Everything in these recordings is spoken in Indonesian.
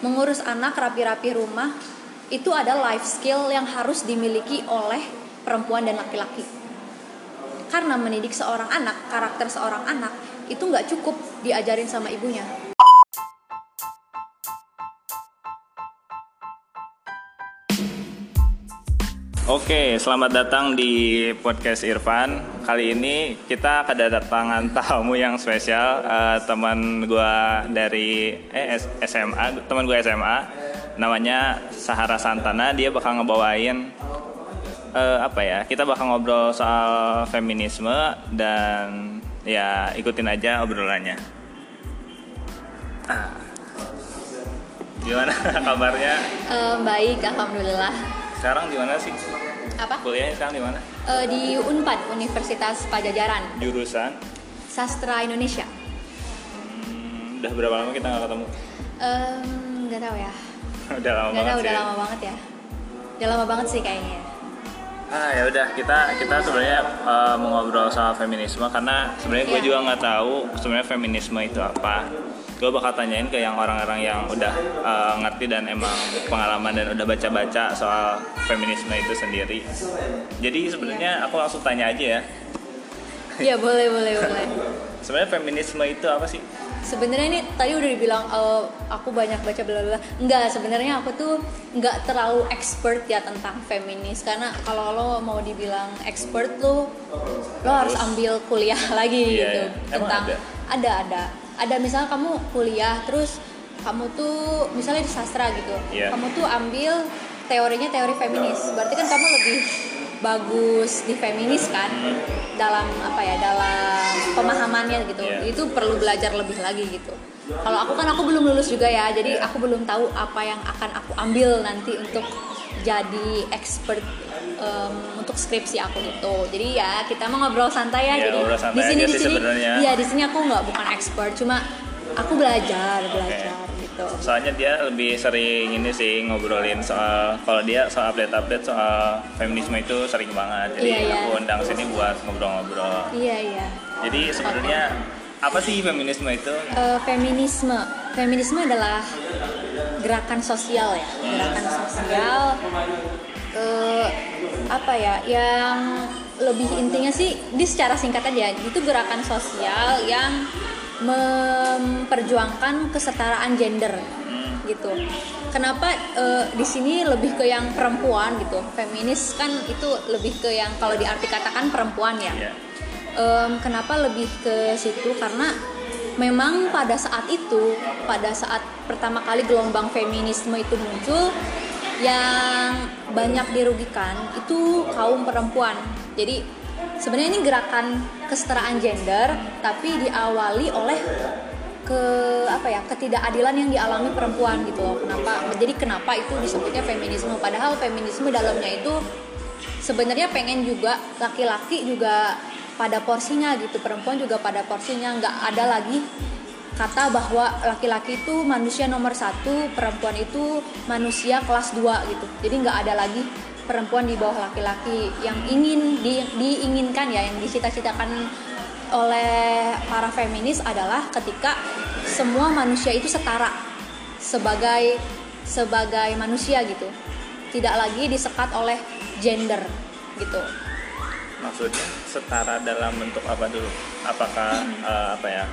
mengurus anak rapi-rapi rumah itu ada life skill yang harus dimiliki oleh perempuan dan laki-laki. Karena mendidik seorang anak karakter seorang anak itu nggak cukup diajarin sama ibunya Oke, selamat datang di podcast Irfan. Kali ini kita kedatangan tamu yang spesial, uh, teman gua dari eh, SMA, teman gua SMA, namanya Sahara Santana. Dia bakal ngebawain uh, apa ya? Kita bakal ngobrol soal feminisme dan ya ikutin aja obrolannya. Ah. Gimana kabarnya? uh, baik alhamdulillah Sekarang di mana sih? apa Kuliahnya sekarang di mana? Uh, di Unpad Universitas Pajajaran Jurusan? Sastra Indonesia Hmm, udah berapa lama kita nggak ketemu? Em, nggak tahu ya udah lama nggak banget tahu sih. udah lama banget ya udah lama banget sih kayaknya Ah ya udah kita kita sebenarnya uh, mau ngobrol soal feminisme karena sebenarnya gue Iya. juga nggak tahu sebenarnya feminisme itu apa. Gue bakal tanyain ke yang orang-orang yang udah uh, ngerti dan emang pengalaman dan udah baca-baca soal feminisme itu sendiri. Jadi sebenarnya aku langsung tanya aja ya. Iya boleh boleh boleh Sebenarnya feminisme itu apa sih? sebenarnya ini tadi udah dibilang eh, aku banyak baca bla bla enggak sebenarnya aku tuh nggak terlalu expert ya tentang feminis karena kalau lo mau dibilang expert lo lo harus ambil kuliah lagi Iya, gitu iya. Emang tentang ada? ada ada misalnya kamu kuliah terus kamu tuh misalnya di sastra gitu Iya. kamu tuh ambil teorinya teori feminis berarti kan kamu lebih bagus di feminis kan dalam apa ya dalam pemahamannya gitu Iya. itu perlu belajar lebih lagi gitu kalau aku kan aku belum lulus juga ya jadi Iya. aku belum tahu apa yang akan aku ambil nanti untuk jadi expert em, untuk skripsi aku gitu jadi ya kita mau ngobrol santai ya Iya, jadi ngobrol di sini di sini iya di sini aku nggak bukan expert cuma aku belajar belajar gitu Soalnya dia lebih sering ini sih ngobrolin soal kalau dia soal update-update soal feminisme itu sering banget. Jadi Iya, iya. aku undang sini buat ngobrol-ngobrol. iya iya Jadi sebenarnya apa sih feminisme itu? Eh, feminisme feminisme adalah gerakan sosial ya gerakan sosial. Eh, apa ya yang lebih intinya sih di secara singkat aja itu gerakan sosial yang memperjuangkan kesetaraan gender gitu. Kenapa eh, di sini lebih ke yang perempuan gitu. Feminis kan itu lebih ke yang kalau diarti katakan perempuan ya. Em, kenapa lebih ke situ? Karena memang pada saat itu pada saat pertama kali gelombang feminisme itu muncul yang banyak dirugikan itu kaum perempuan. Jadi sebenarnya ini gerakan kesetaraan gender tapi diawali oleh ke apa ya ketidakadilan yang dialami perempuan gitu loh. Kenapa? Jadi kenapa itu disebutnya feminisme? Padahal feminisme dalamnya itu sebenarnya pengen juga laki-laki juga pada porsinya gitu. Perempuan juga pada porsinya. Nggak ada lagi kata bahwa laki-laki itu manusia nomor satu perempuan itu manusia kelas 2 gitu. Jadi nggak ada lagi perempuan di bawah laki-laki. Yang ingin di, diinginkan ya yang dicita-citakan oleh para feminis adalah ketika semua manusia itu setara sebagai sebagai manusia gitu. Tidak lagi disekat oleh gender gitu Maksudnya setara dalam bentuk apa dulu? Apakah eh, apa ya?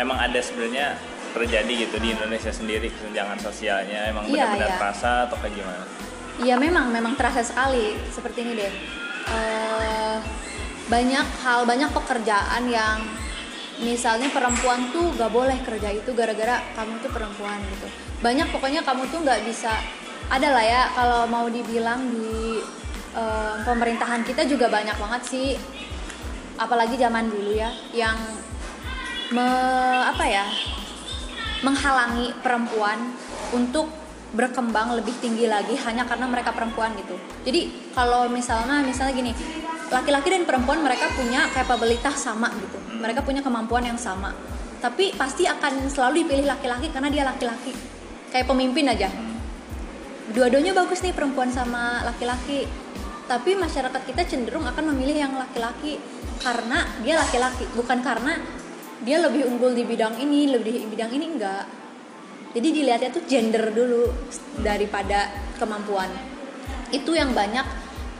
Emang ada sebenarnya terjadi gitu di Indonesia sendiri kesenjangan sosialnya emang Iya, benar-benar iya. terasa atau kayak gimana? Iya memang memang terasa sekali seperti ini deh. Eh, banyak hal banyak pekerjaan yang misalnya perempuan tuh gak boleh kerja itu gara-gara kamu tuh perempuan gitu. Banyak pokoknya kamu tuh nggak bisa. Ada lah ya kalau mau dibilang di pemerintahan kita juga banyak banget sih. Apalagi zaman dulu ya yang me, apa ya menghalangi perempuan untuk berkembang lebih tinggi lagi hanya karena mereka perempuan gitu. Jadi kalau misalnya misalnya gini, laki-laki dan perempuan mereka punya kapabilitas sama gitu. Mereka punya kemampuan yang sama. Tapi pasti akan selalu dipilih laki-laki karena dia laki-laki. Kayak pemimpin aja. Dua-duanya bagus nih perempuan sama laki-laki. Tapi masyarakat kita cenderung akan memilih yang laki-laki karena dia laki-laki, bukan karena dia lebih unggul di bidang ini, lebih di bidang ini enggak. Jadi dilihatnya tuh gender dulu daripada kemampuan. Itu yang banyak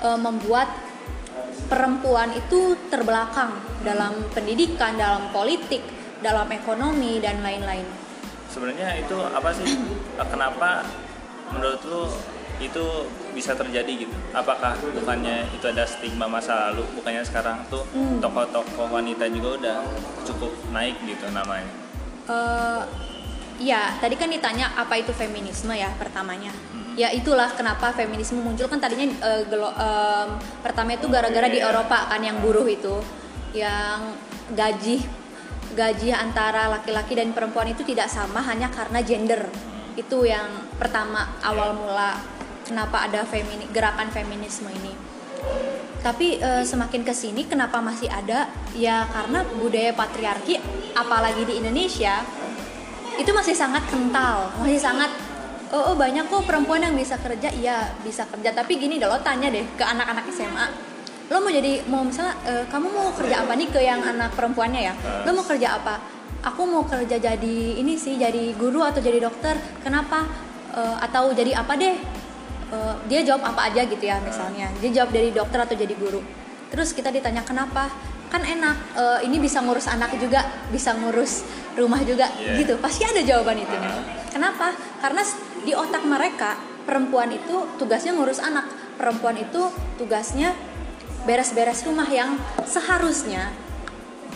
e, membuat perempuan itu terbelakang dalam pendidikan dalam politik dalam ekonomi dan lain-lain. Sebenarnya itu apa sih? Kenapa menurut lu itu bisa terjadi gitu. Apakah bukannya itu ada stigma masa lalu bukannya sekarang tuh Hmm. tokoh-tokoh wanita juga udah cukup naik gitu namanya? Eh, ya tadi kan ditanya apa itu feminisme ya pertamanya. Hmm. ya itulah kenapa feminisme muncul. Kan tadinya eh, gelo- em, pertama itu gara-gara di Eropa kan yang buruh itu yang gaji gaji antara laki-laki dan perempuan itu tidak sama hanya karena gender. Itu yang pertama awal mula kenapa ada femini gerakan feminisme ini. Tapi eh, semakin ke sini kenapa masih ada? Ya karena budaya patriarki apalagi di Indonesia itu masih sangat kental masih sangat oh, oh, banyak kok perempuan yang bisa kerja. Iya bisa kerja. Tapi gini deh lo tanya deh ke anak-anak SMA lo mau jadi mau misalnya eh, kamu mau kerja apa nih ke yang anak perempuannya ya? Lo mau kerja apa? Aku mau kerja jadi ini sih jadi guru atau jadi dokter. Kenapa? Eh, atau jadi apa deh Eh, dia jawab apa aja gitu ya misalnya. Dia jawab dari dokter atau jadi guru. Terus kita ditanya kenapa? Kan enak. Eh, ini bisa ngurus anak juga bisa ngurus rumah juga. Iya. gitu. Pasti ada jawaban itu. Kenapa? Karena di otak mereka perempuan itu tugasnya ngurus anak. Perempuan itu tugasnya beres-beres rumah yang seharusnya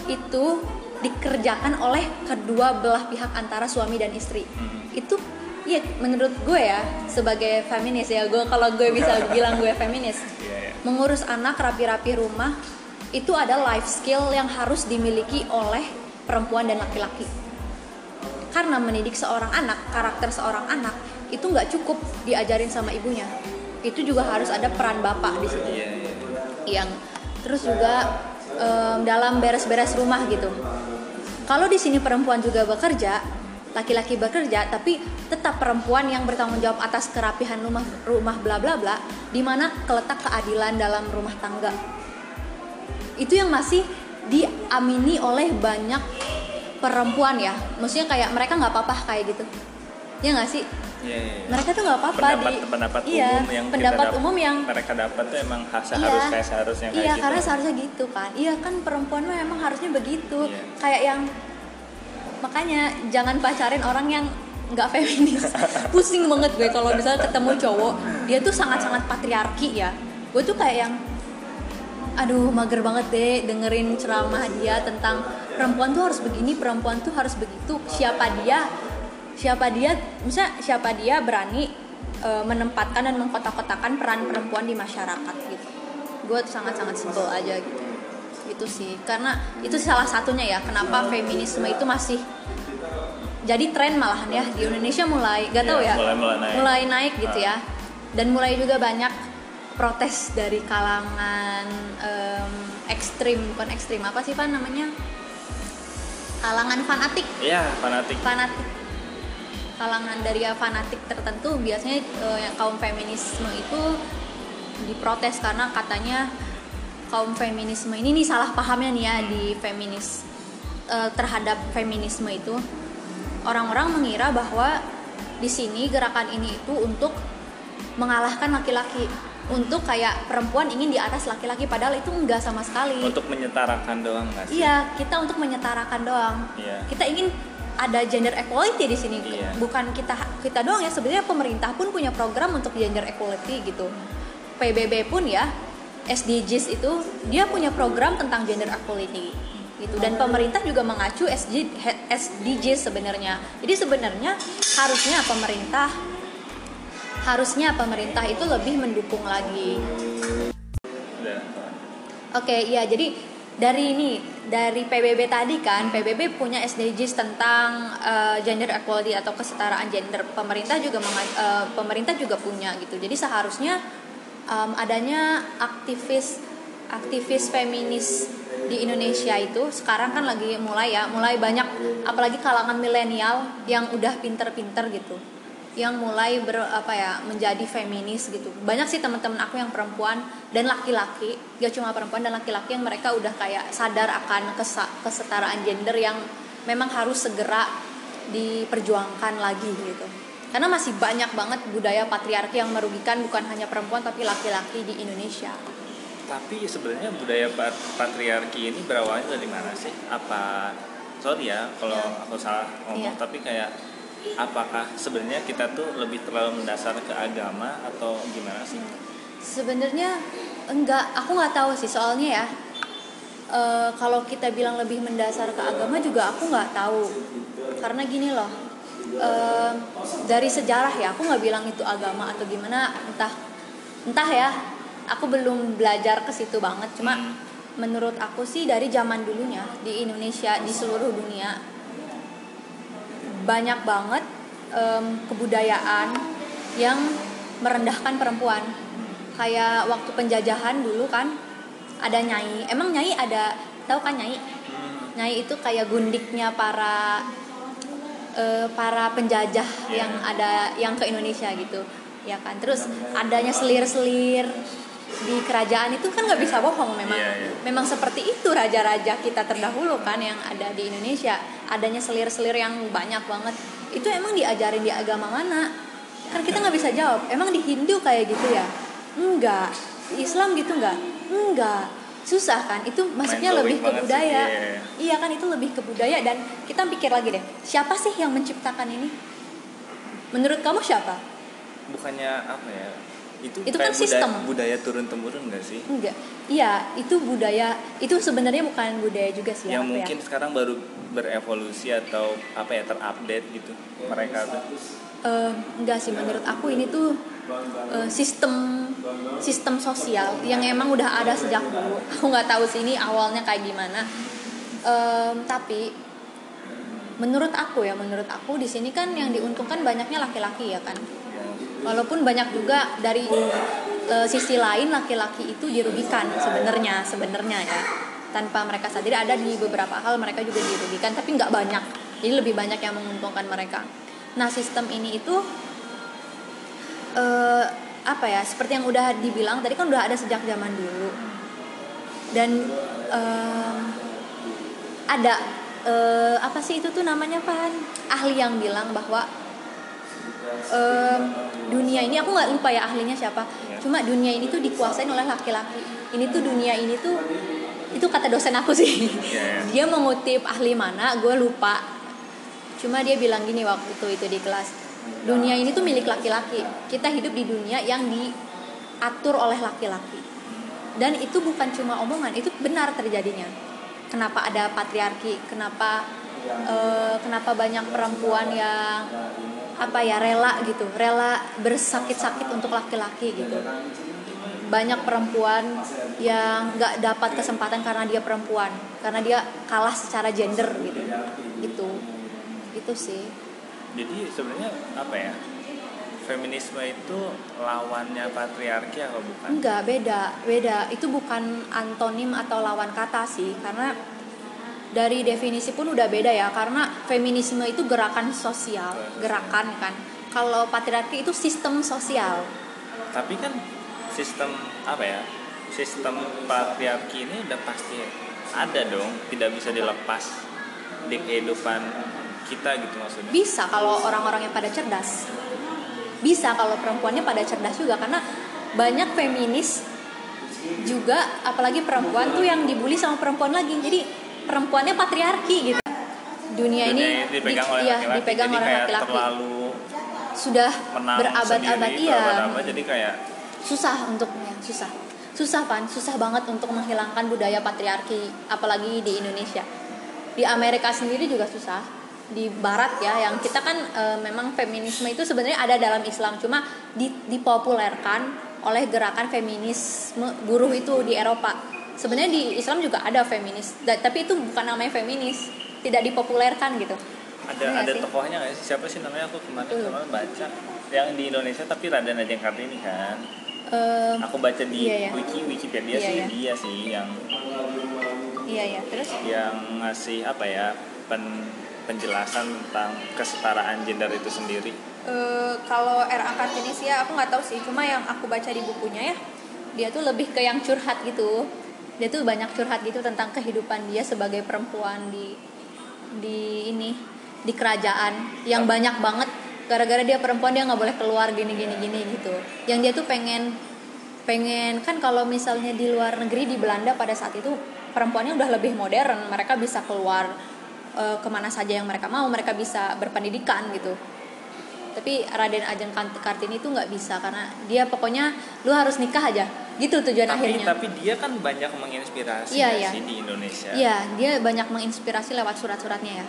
itu dikerjakan oleh kedua belah pihak antara suami dan istri. Itu ya menurut gue ya sebagai feminis ya gue kalau gue bisa bilang gue feminis Iya, iya. mengurus anak rapi-rapi rumah itu ada life skill yang harus dimiliki oleh perempuan dan laki-laki karena mendidik seorang anak karakter seorang anak itu nggak cukup diajarin sama ibunya itu juga harus ada peran bapak di situ Iya, iya. yang terus juga em, dalam beres-beres rumah gitu. Kalau di sini perempuan juga bekerja, laki-laki bekerja, tapi tetap perempuan yang bertanggung jawab atas kerapihan rumah rumah bla bla bla, di mana keletak keadilan dalam rumah tangga. Itu yang masih diamini oleh banyak perempuan ya. Maksudnya kayak mereka nggak apa-apa kayak gitu. Ya nggak sih? Iya, iya. Mereka tuh nggak apa-apa pendapat di pendapat iya, umum yang pendapat dap- umum yang mereka dapat tuh emang ha- Iya. seharus kayak seharusnya kayak iya gitu. karena seharusnya gitu kan iya kan perempuan mah emang harusnya begitu Iya. kayak yang makanya jangan pacarin orang yang nggak feminis. Pusing banget gue kalau misalnya ketemu cowok dia tuh sangat sangat patriarki ya. Gue tuh kayak yang aduh mager banget deh dengerin ceramah dia tentang perempuan tuh harus begini perempuan tuh harus begitu. Siapa dia siapa dia misalnya siapa dia berani eh, menempatkan dan mengkotak-kotakan peran perempuan di masyarakat gitu. Gue tuh sangat-sangat sebel aja gitu itu sih. Karena itu salah satunya ya kenapa feminisme itu masih jadi tren malahan ya di Indonesia mulai gak tahu Iya, ya mulai- mulai naik. mulai naik gitu ya. Dan mulai juga banyak protes dari kalangan em, ekstrim bukan ekstrim apa sih pan namanya? Kalangan fanatik. Iya, fanatik. fanatik. Kalangan dari ya fanatik tertentu biasanya yang kaum feminisme itu diprotes karena katanya kaum feminisme ini nih salah pahamnya nih ya di feminis eh, terhadap feminisme itu orang-orang mengira bahwa di sini gerakan ini itu untuk mengalahkan laki-laki untuk kayak perempuan ingin di atas laki-laki padahal itu enggak sama sekali Untuk menyetarakan doang nggak sih? Iya, kita untuk menyetarakan doang. Iya. Kita ingin ada gender equality di sini. Iya. Bukan kita kita doang ya. Sebenarnya pemerintah pun punya program untuk gender equality gitu. PBB pun ya, SDGs itu dia punya program tentang gender equality gitu. Dan pemerintah juga mengacu SDGs sebenarnya. Jadi sebenarnya harusnya pemerintah harusnya pemerintah itu lebih mendukung lagi. Oke, iya jadi dari ini dari PBB tadi kan PBB punya SDGs tentang eh, gender equality atau kesetaraan gender. Pemerintah juga eh, pemerintah juga punya gitu. Jadi seharusnya em, adanya aktivis aktivis feminis di Indonesia itu sekarang kan lagi mulai ya, mulai banyak apalagi kalangan milenial yang udah pinter-pinter gitu yang mulai ber apa ya menjadi feminis gitu. Banyak sih teman-teman aku yang perempuan dan laki-laki gak cuma perempuan dan laki-laki yang mereka udah kayak sadar akan kesetaraan gender yang memang harus segera diperjuangkan lagi gitu karena masih banyak banget budaya patriarki yang merugikan bukan hanya perempuan tapi laki-laki di Indonesia. Tapi sebenarnya budaya patriarki ini berawalnya dari mana sih? Apa sorry ya kalau ya. aku salah ngomong ya. tapi kayak apakah sebenarnya kita tuh lebih terlalu mendasar ke agama atau gimana sih? Sebenarnya enggak aku nggak tahu sih. Soalnya ya e, kalau kita bilang lebih mendasar ke agama juga aku nggak tahu. Karena gini loh e, dari sejarah ya aku nggak bilang itu agama atau gimana entah entah ya aku belum belajar ke situ banget cuma hmm. menurut aku sih dari zaman dulunya di Indonesia di seluruh dunia banyak banget um, kebudayaan yang merendahkan perempuan kayak waktu penjajahan dulu kan ada nyai emang nyai ada tahu kan nyai hmm. nyai itu kayak gundiknya para uh, para penjajah yeah. yang ada yang ke Indonesia gitu. Ya kan? Terus adanya selir-selir di kerajaan itu kan nggak bisa bohong memang. Yeah, yeah. memang seperti itu raja-raja kita terdahulu kan yang ada di Indonesia. Adanya selir-selir yang banyak banget. Itu emang diajarin di agama mana? Kan kita nggak bisa jawab. Emang di Hindu kayak gitu ya? Enggak Islam gitu enggak enggak susah kan? Itu maksudnya lebih ke budaya sih, yeah. iya kan? Itu lebih ke budaya. Dan kita pikir lagi deh siapa sih yang menciptakan ini? Menurut kamu siapa? Bukannya apa ya? Itu, itu kan sistem budaya, budaya turun temurun gak sih? Enggak. Iya itu budaya itu sebenarnya bukan budaya juga sih yang ya? mungkin ya? sekarang baru berevolusi atau apa ya terupdate gitu mereka tuh uh, enggak sih menurut aku ini tuh uh, sistem sistem sosial yang emang udah ada sejak dulu. Aku nggak tahu sih ini awalnya kayak gimana. Um, tapi menurut aku ya menurut aku di sini kan yang diuntungkan banyaknya laki-laki ya kan. Walaupun banyak juga dari uh, sisi lain laki-laki itu dirugikan sebenarnya sebenarnya ya. Tanpa mereka sadari ada di beberapa hal mereka juga dirugikan tapi nggak banyak. Jadi lebih banyak yang menguntungkan mereka nah sistem ini itu uh, apa ya seperti yang udah dibilang tadi kan udah ada sejak zaman dulu. Dan uh, ada uh, apa sih itu tuh namanya pan ahli yang bilang bahwa um, dunia ini aku nggak lupa ya ahlinya siapa. Cuma dunia ini tuh dikuasain oleh laki-laki. Ini tuh dunia ini tuh itu kata dosen aku sih. Yeah. dia mengutip ahli mana gue lupa cuma dia bilang gini waktu itu itu di kelas dunia ini tuh milik laki-laki. Kita hidup di dunia yang diatur oleh laki-laki. Dan itu bukan cuma omongan itu benar terjadinya. Kenapa ada patriarki? Kenapa uh, kenapa banyak perempuan yang apa ya rela gitu rela bersakit-sakit untuk laki-laki gitu. Banyak perempuan yang nggak dapat kesempatan karena dia perempuan karena dia kalah secara gender gitu. Gitu itu sih. Jadi sebenarnya apa ya? Feminisme itu lawannya patriarki atau bukan? Enggak beda beda. Itu bukan antonim atau lawan kata sih karena dari definisi pun udah beda ya. Karena feminisme itu gerakan sosial. gerakan kan. Kalau patriarki itu sistem sosial. Tapi kan sistem apa ya? Sistem patriarki ini udah pasti ada dong. Tidak bisa dilepas di kehidupan kita gitu maksudnya. Bisa kalau orang-orang yang pada cerdas. Bisa kalau perempuannya pada cerdas juga karena banyak feminis juga apalagi perempuan tuh yang dibully sama perempuan lagi. Jadi perempuannya patriarki gitu. Dunia ini dipegang oleh ya, dipegang oleh laki-laki. sudah berabad-abad iya jadi kayak susah untuk ya, susah. Susah pan. Susah banget untuk menghilangkan budaya patriarki apalagi di Indonesia. Di Amerika sendiri juga susah di Barat ya yang kita kan e, memang feminisme itu sebenarnya ada dalam Islam cuma dipopulerkan oleh gerakan feminisme buruh itu di Eropa sebenarnya di Islam juga ada feminis tapi itu bukan namanya feminis tidak dipopulerkan gitu ada ya, ada sih? tokohnya nggak sih siapa sih namanya aku kemarin uh. kemarin baca yang di Indonesia tapi Raden Ajeng Kartini kan uh, aku baca di iya, iya. wiki Wikipedia iya, sih iya. dia sih yang iya iya terus yang ngasih apa ya pen penjelasan tentang kesetaraan gender itu sendiri? Uh, kalau R.A. Kartini sih ya aku nggak tahu sih. Cuma yang aku baca di bukunya ya dia tuh lebih ke yang curhat gitu. Dia tuh banyak curhat gitu tentang kehidupan dia sebagai perempuan di di ini di kerajaan yang banyak banget. Gara-gara dia perempuan dia nggak boleh keluar gini gini gini gitu. Yang dia tuh pengen pengen kan kalau misalnya di luar negeri di Belanda pada saat itu perempuannya udah lebih modern. Mereka bisa keluar uh, ke mana saja yang mereka mau mereka bisa berpendidikan gitu. Tapi Raden Ajeng Kartini itu nggak bisa karena dia pokoknya lu harus nikah aja. Gitu tujuan tapi, akhirnya. tapi dia kan banyak menginspirasi Iya, iya. sih di Indonesia? Iya dia banyak menginspirasi lewat surat-suratnya ya.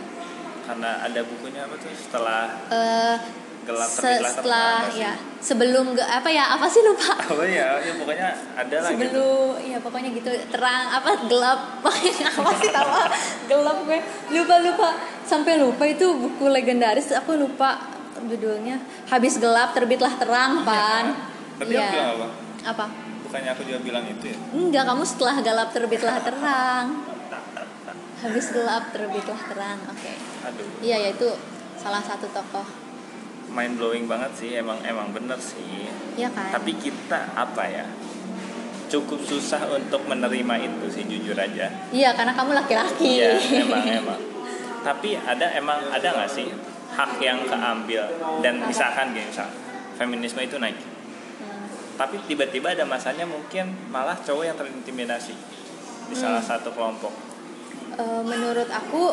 Karena ada bukunya apa tuh? Setelah Eh, gelap se- setelah ya sebelum ge- apa ya apa sih lupa? Apa ya ya pokoknya ada lah gitu. Sebelum ya pokoknya gitu terang apa gelap. Apa sih tahu ah, gelap gue. Lupa lupa. Sampai lupa itu buku legendaris aku lupa judulnya. Habis gelap terbitlah terang pan. Tadi aku Iya. bilang apa? apa? Bukannya aku juga bilang itu ya? Enggak kamu setelah gelap terbitlah terang. Habis gelap terbitlah terang. Oke. Aduh. Iya ya itu salah satu tokoh mind blowing banget sih emang emang bener sih. Ya kan? Tapi kita apa ya cukup susah untuk menerima itu sih jujur aja. Iya karena kamu laki-laki. Iya emang emang. Tapi ada emang ada nggak sih hak yang keambil? Dan misalkan gini misal feminisme itu naik. Hmm. tapi tiba-tiba ada masanya mungkin malah cowok yang terintimidasi di salah Hmm. satu kelompok. Eh, menurut aku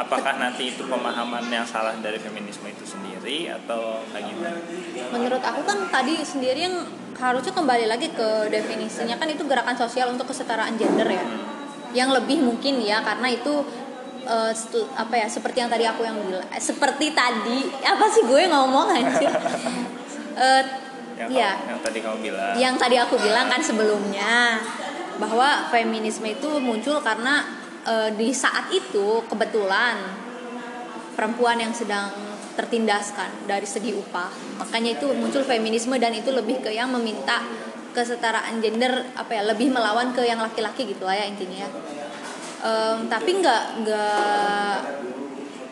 apakah nanti itu pemahaman yang salah dari feminisme itu sendiri atau kayak gimana menurut aku kan tadi sendiri yang harusnya kembali lagi ke definisinya. Kan itu gerakan sosial untuk kesetaraan gender ya. Yang lebih mungkin ya karena itu setu- apa ya seperti yang tadi aku yang bilang eh, seperti tadi apa sih gue ngomong anjir? Eh, yang, ya yang tadi kamu bilang. Yang tadi aku bilang kan sebelumnya bahwa feminisme itu muncul karena eh, di saat itu kebetulan perempuan yang sedang tertindaskan dari segi upah makanya itu muncul feminisme dan itu lebih ke yang meminta kesetaraan gender apa ya lebih melawan ke yang laki-laki gitu lah ya intinya ya. Em, tapi nggak nggak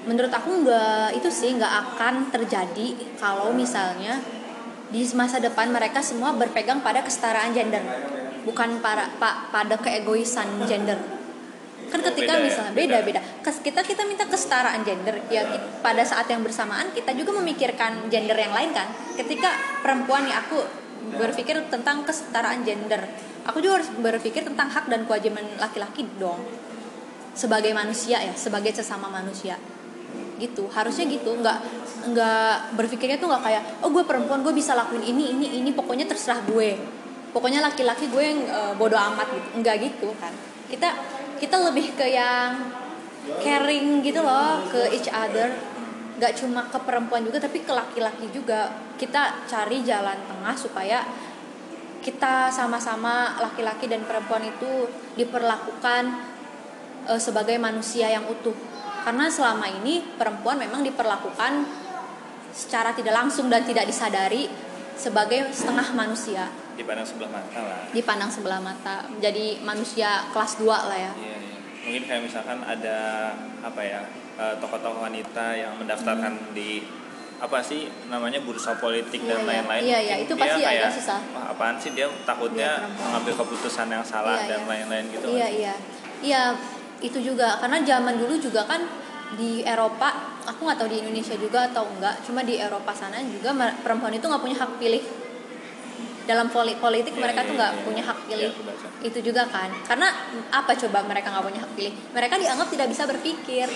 menurut aku nggak itu sih nggak akan terjadi kalau misalnya di masa depan mereka semua berpegang pada kesetaraan gender bukan para pa- pada keegoisan gender kan ketika Beda ya, misalnya beda. beda. beda. Kita kita minta kesetaraan gender. Ya pada saat yang bersamaan kita juga memikirkan gender yang lain kan. Ketika perempuan nih aku berpikir tentang kesetaraan gender. Aku juga harus berpikir tentang hak dan kewajiban laki-laki dong. Sebagai manusia ya sebagai sesama manusia. Gitu harusnya gitu. Nggak nggak berpikirnya tuh nggak kayak oh gue perempuan gue bisa lakuin ini ini ini. Pokoknya terserah gue. Pokoknya laki-laki gue yang eh, bodoh amat gitu. Nggak gitu kan. Kita kita lebih ke yang caring gitu loh ke each other. Nggak cuma ke perempuan juga tapi ke laki-laki juga. Kita cari jalan tengah supaya kita sama-sama laki-laki dan perempuan itu diperlakukan eh, sebagai manusia yang utuh. Karena selama ini perempuan memang diperlakukan secara tidak langsung dan tidak disadari sebagai setengah manusia dipandang sebelah mata lah dipandang sebelah mata menjadi manusia kelas 2 lah ya Iya, iya. Mungkin kayak misalkan ada apa ya eh, tokoh-tokoh wanita yang mendaftarkan di apa sih namanya bursa politik Hmm. Iya, dan iya. lain-lain. Iya, iya. Mungkin Itu dia pasti agak kayak, susah. Wah, apaan sih dia takutnya Dia mengambil keputusan yang salah Iya, dan iya. lain-lain gitu. Iya iya iya itu juga karena zaman dulu juga kan di Eropa aku nggak tahu di Indonesia juga atau enggak cuma di Eropa sana juga perempuan itu nggak punya hak pilih dalam poli- politik Iya, mereka iya, tuh nggak iya. punya hak Iya, pilih baca. itu juga kan. Karena apa coba mereka nggak punya hak pilih? Mereka dianggap tidak bisa berpikir.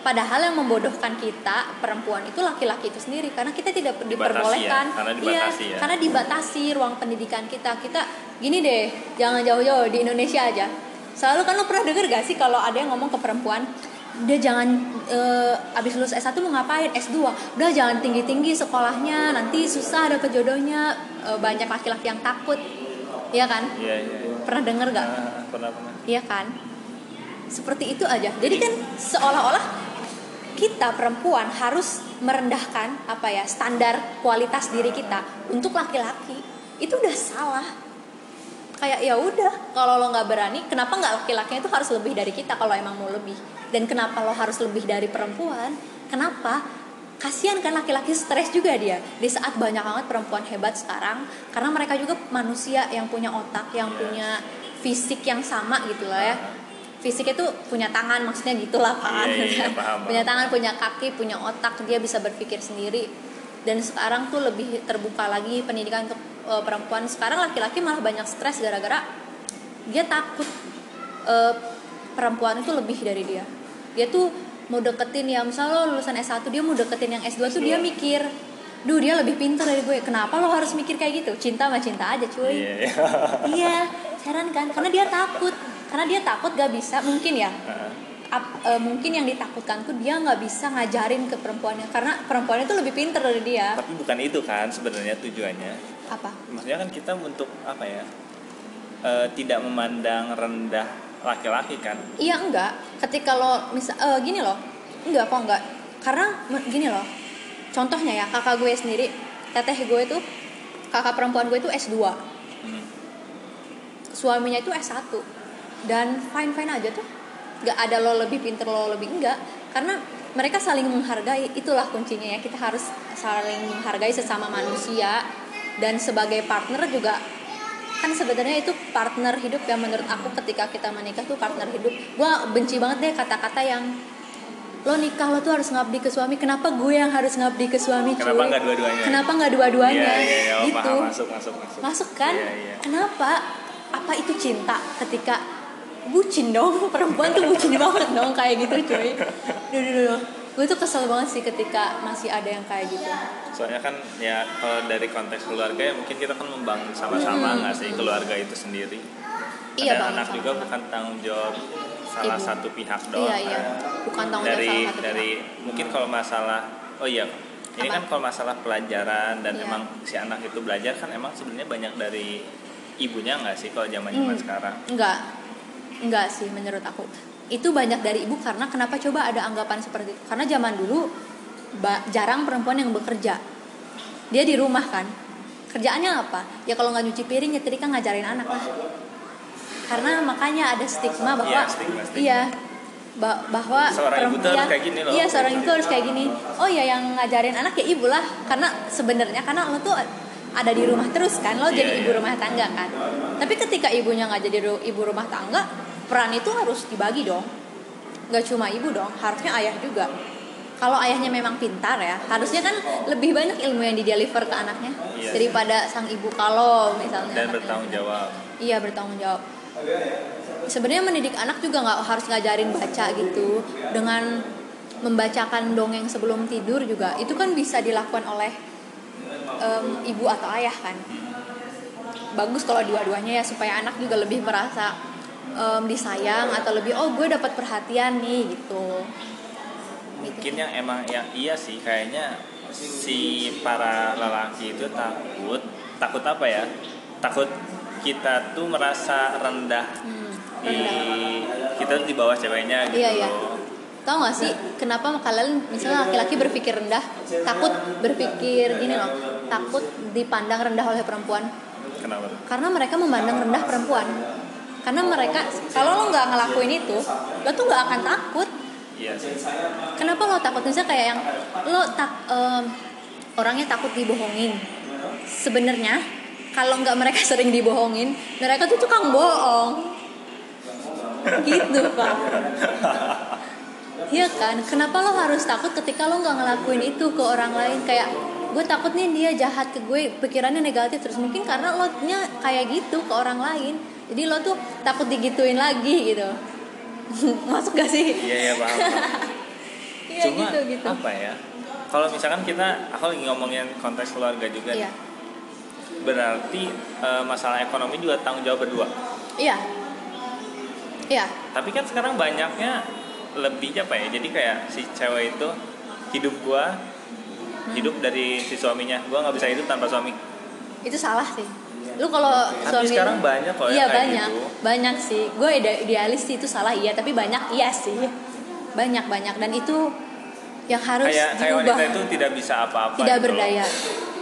Padahal yang membodohkan kita perempuan itu laki-laki itu sendiri. Karena kita tidak diperbolehkan ya, karena iya dibatasi ya. karena dibatasi ruang pendidikan kita. Kita gini deh jangan jauh-jauh di Indonesia aja. Selalu kan lo pernah denger gak sih kalau ada yang ngomong ke perempuan dia jangan eh, abis lulus S1 mau ngapain? S2 udah jangan tinggi-tinggi sekolahnya nanti susah dapet jodohnya Eh, banyak laki-laki yang takut. Iya kan? Iya, iya. iya. pernah denger gak Nah, pernah pernah. Iya kan? Seperti itu aja. Jadi kan seolah-olah kita perempuan harus merendahkan apa ya standar kualitas diri kita. Untuk laki-laki itu udah salah. Kayak ya udah kalau lo nggak berani kenapa nggak laki-lakinya itu harus lebih dari kita kalau emang mau lebih? Dan kenapa lo harus lebih dari perempuan? Kenapa kasihan kan laki-laki stres juga dia. Di saat banyak banget perempuan hebat sekarang karena mereka juga manusia yang punya otak yang Yes. punya fisik yang sama gitu lah ya. Fisiknya tuh punya tangan maksudnya gitulah kan Iya, iya, paham, punya tangan punya kaki punya otak dia bisa berpikir sendiri. Dan sekarang tuh lebih terbuka lagi pendidikan untuk eh, perempuan. Sekarang laki-laki malah banyak stres gara-gara dia takut eh, perempuan itu lebih dari dia. Dia tuh mau deketin ya misalnya lo lulusan S1 dia mau deketin yang S2 tuh dia mikir duh dia lebih pintar dari gue. Kenapa lo harus mikir kayak gitu? Cinta mah cinta aja cuy. Iya, iya. iya heran kan? Karena dia takut. Karena dia takut gak bisa mungkin ya eh, mungkin yang ditakutkan tuh dia nggak bisa ngajarin ke perempuannya. Karena perempuannya tuh lebih pintar dari dia. Tapi bukan itu kan sebenarnya tujuannya. apa? Maksudnya kan kita untuk apa ya? eh, tidak memandang rendah laki-laki kan. iya enggak. Ketika lo misal eh, gini loh. Enggak kok enggak. Karena gini loh. Contohnya ya kakak gue sendiri. Teteh gue tuh kakak perempuan gue tuh S2 Hmm. suaminya itu S1 dan fine fine aja tuh. Nggak ada lo lebih pinter lo lebih enggak. Karena mereka saling menghargai. Itulah kuncinya ya. Kita harus saling menghargai sesama manusia. Dan sebagai partner juga kan sebenarnya itu partner hidup yang menurut aku ketika kita menikah tuh partner hidup gua benci banget deh kata-kata yang lo nikah lo tuh harus ngabdi ke suami kenapa gue yang harus ngabdi ke suami cuy Kenapa nggak dua-duanya? kenapa nggak dua-duanya iya, iya. Oh, gitu paham, masuk, masuk, masuk. masuk kan Iya, iya. kenapa apa itu cinta ketika bucin dong perempuan tuh bucin banget dong kayak gitu cuy duh, duh, duh, duh. Gue tuh kesel banget sih ketika masih ada yang kayak gitu Soalnya kan ya kalau dari konteks keluarga ya mungkin kita kan membangun sama-sama nggak sih keluarga itu sendiri. Iya, Dan anak juga bukan tanggung jawab salah Ibu. satu pihak doang. iya iya kan. bukan tanggung jawab dari salah satu dari mungkin kalau masalah oh iya ini Apa? kan kalau masalah pelajaran dan Iya. emang si anak itu belajar kan emang sebenarnya banyak dari ibunya nggak sih kalau zaman zaman Hmm. sekarang enggak enggak sih menurut aku itu banyak dari ibu karena kenapa coba ada anggapan seperti itu karena zaman dulu jarang perempuan yang bekerja. Dia di rumah kan. Kerjaannya apa? Ya kalau nggak nyuci piring nyetrika ngajarin anak. Lah karena makanya ada stigma bahwa Iya, stigma, stigma. iya ba- bahwa Seorang ibu tuh harus kayak gini loh. iya seorang ibu harus kayak gini. Oh ya yang ngajarin anak ya ibu lah. Karena sebenarnya karena lo tuh ada di rumah terus kan. Lo Iya, jadi ibu iya. rumah tangga kan. Tapi ketika ibunya nggak jadi ibu rumah tangga peran itu harus dibagi dong. Nggak cuma ibu dong harusnya ayah juga. Kalau ayahnya memang pintar ya harusnya kan lebih banyak ilmu yang dideliver ke anaknya Iya. daripada sang ibu kalau misalnya. Dan anaknya- bertanggung jawab. Iya bertanggung jawab. Sebenarnya mendidik anak juga nggak harus ngajarin baca gitu. Dengan membacakan dongeng sebelum tidur juga itu kan bisa dilakukan oleh em, ibu atau ayah kan. Bagus kalau dua-duanya ya supaya anak juga lebih merasa em, disayang atau lebih oh gue dapat perhatian nih gitu mungkin yang emang yang iya sih kayaknya si para lelaki itu takut takut apa ya takut kita tuh merasa rendah Hmm, di rendah. kita tuh di bawah ceweknya gitu Iya, iya. Tahu gak sih kenapa kalian misalnya laki-laki berpikir rendah, takut berpikir gini loh, takut dipandang rendah oleh perempuan? kenapa Karena mereka memandang rendah perempuan. Karena mereka kalau lo nggak ngelakuin itu, lo tuh nggak akan takut. iya Kenapa lo takut? Misalnya kayak yang lo tak em, orangnya takut dibohongin. Sebenarnya kalau nggak mereka sering dibohongin, mereka tuh tukang bohong. Gitu pak. Iya kan? Kenapa lo harus takut ketika lo nggak ngelakuin itu ke orang lain? Kayak gue takut nih dia jahat ke gue, pikirannya negatif terus mungkin karena lo nya kayak gitu ke orang lain. Jadi lo tuh takut digituin lagi gitu. Masuk gak sih? iya iya paham Iya cuma gitu gitu. apa ya kalau misalkan kita aku lagi ngomongin konteks keluarga juga Iya. berarti eh, masalah ekonomi juga tanggung jawab berdua Iya. Iya. tapi kan sekarang banyaknya lebih apa ya jadi kayak si cewek itu hidup gua hidup dari si suaminya gua nggak bisa hidup tanpa suami Itu salah sih. Lu kalau Tapi suami sekarang banyak kok Iya kayak banyak. gitu. Banyak sih. Gue ide- idealis sih itu salah iya, tapi banyak iya sih. Banyak banyak dan itu yang harus kayak kayak diubah. wanita itu tidak bisa apa-apa tidak gitu loh. berdaya.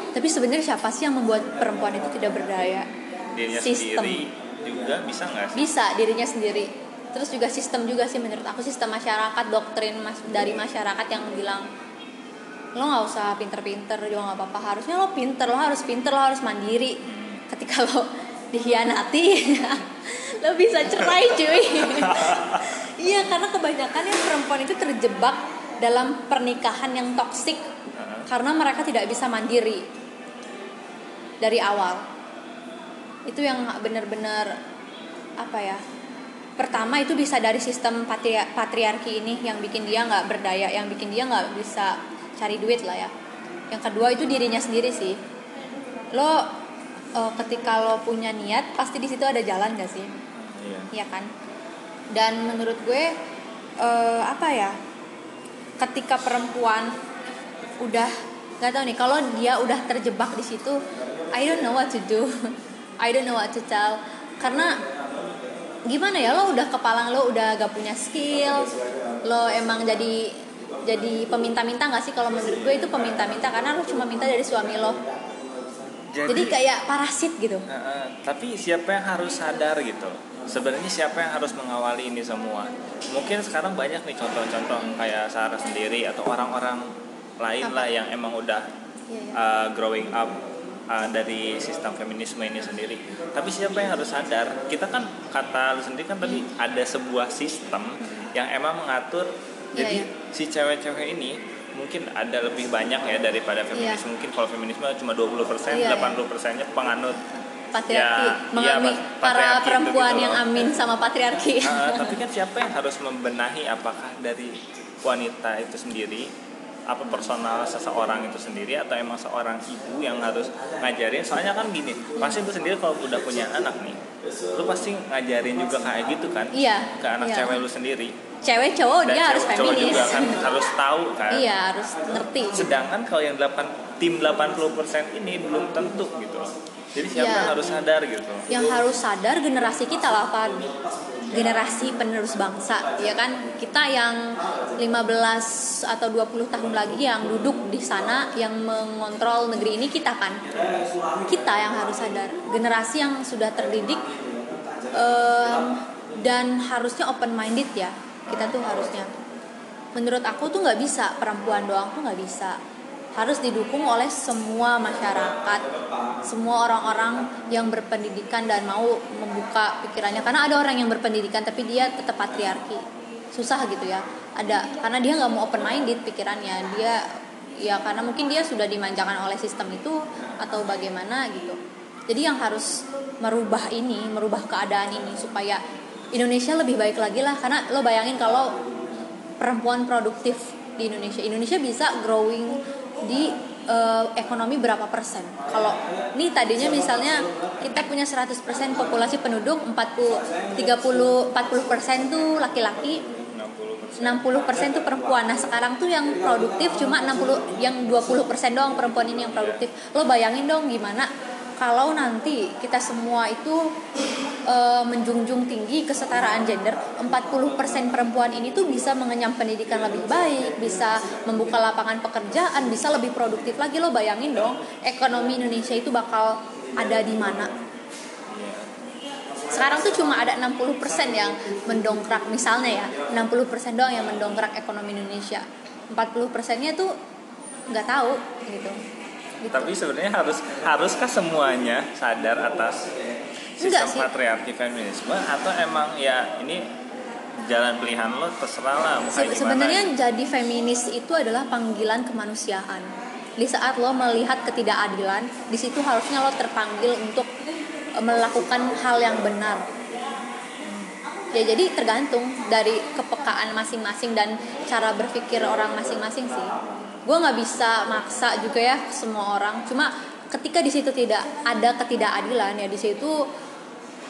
Tapi sebenarnya siapa sih yang membuat perempuan itu tidak berdaya? dirinya Sistem. sendiri juga bisa nggak sih Bisa dirinya sendiri. Terus juga sistem juga sih menurut aku sistem masyarakat doktrin mas dari masyarakat yang bilang lo nggak usah pinter-pinter juga nggak apa-apa harusnya lo pinter lo harus pinter lo harus mandiri ketika lo dihianati lo bisa cerai cuy. Iya karena kebanyakan ya perempuan itu terjebak dalam pernikahan yang toksik karena mereka tidak bisa mandiri dari awal. Itu yang benar-benar apa ya pertama itu bisa dari sistem patri patriarki ini yang bikin dia nggak berdaya yang bikin dia nggak bisa cari duit lah ya. Yang kedua itu dirinya sendiri sih. Lo uh, ketika lo punya niat pasti di situ ada jalan gak sih? Iya. Iya kan? Dan menurut gue uh, apa ya ketika perempuan udah nggak tahu nih kalau dia udah terjebak di situ I don't know what to do. I don't know what to tell. Karena gimana ya lo udah kepalang lo udah gak punya skill lo emang jadi jadi peminta-minta nggak sih? Kalau menurut gue itu peminta-minta karena lo cuma minta dari suami lo jadi, kayak parasit gitu Uh, uh, tapi siapa yang harus sadar gitu? Sebenarnya siapa yang harus mengawali ini semua? Mungkin sekarang banyak nih contoh-contoh kayak Sarah sendiri atau orang-orang lain lah yang emang udah uh, growing up uh, dari sistem feminisme ini sendiri. Tapi siapa yang harus sadar? Kita kan kata lu sendiri kan tadi ada sebuah sistem yang emang mengatur. Iya, Jadi si cewek-cewek ini mungkin ada lebih banyak ya daripada feminis. Iya. Mungkin kalau feminisme cuma 20%, Iya, iya. 80%-nya penganut patriarki Ya, mengami iya, para itu perempuan gitu yang loh. amin sama patriarki Uh, tapi kan siapa yang harus membenahi apakah dari wanita itu sendiri apa personal seseorang itu sendiri atau emang seorang ibu yang harus ngajarin soalnya kan gini pasti lu sendiri kalau udah punya anak nih lu pasti ngajarin juga kayak gitu kan Iya, ke anak iya. cewek lu sendiri cewek cowok dan dia harus cewek- cowok feminis. juga kan harus tahu kan. Iya harus ngerti. Sedangkan kalau yang 8 tim 80% ini belum tentu gitu. Jadi siapa Iya. yang harus sadar gitu? Yang harus sadar generasi kita lah Pan generasi penerus bangsa ya kan? Kita yang 15 atau 20 tahun lagi yang duduk di sana yang mengontrol negeri ini kita kan? Kita yang harus sadar. Generasi yang sudah terdidik em, dan harusnya open minded ya kita tuh harusnya menurut aku tuh nggak bisa perempuan doang tuh nggak bisa. Harus didukung oleh semua masyarakat semua orang-orang yang berpendidikan dan mau membuka pikirannya. Karena ada orang yang berpendidikan tapi dia tetap patriarki. Susah gitu ya. Ada karena dia nggak mau open minded pikirannya. Dia ya karena mungkin dia sudah dimanjakan oleh sistem itu atau bagaimana gitu. Jadi yang harus merubah ini merubah keadaan ini supaya Indonesia lebih baik lagi lah karena lo bayangin kalau perempuan produktif di Indonesia Indonesia bisa growing di eh, ekonomi berapa persen kalau ini tadinya misalnya kita punya 100% populasi penduduk 40 30 40 persen tuh laki-laki 60% 60% tuh perempuan. Nah, sekarang tuh yang produktif cuma 60 yang 20% doang perempuan ini yang produktif. Lo bayangin dong gimana kalau nanti kita semua itu eh, menjunjung tinggi kesetaraan gender, 40% perempuan ini tuh bisa mengenyam pendidikan lebih baik, bisa membuka lapangan pekerjaan, bisa lebih produktif lagi. Lo bayangin dong, ekonomi Indonesia itu bakal ada di mana? sekarang tuh cuma ada 60% yang mendongkrak misalnya ya 60% doang yang mendongkrak ekonomi Indonesia 40 persennya tuh nggak tahu gitu Gitu. Tapi sebenarnya harus haruskah semuanya sadar atas sistem patriarki feminisme? Atau emang ya ini jalan pilihan lo terserah lah mau Se- sebenarnya jadi feminis itu adalah panggilan kemanusiaan. Di saat lo melihat ketidakadilan di situ harusnya lo terpanggil untuk eh, melakukan hal yang benar. Ya jadi tergantung dari kepekaan masing-masing dan cara berpikir orang masing-masing sih gue nggak bisa maksa juga ya semua orang. Cuma ketika di situ tidak ada ketidakadilan ya di situ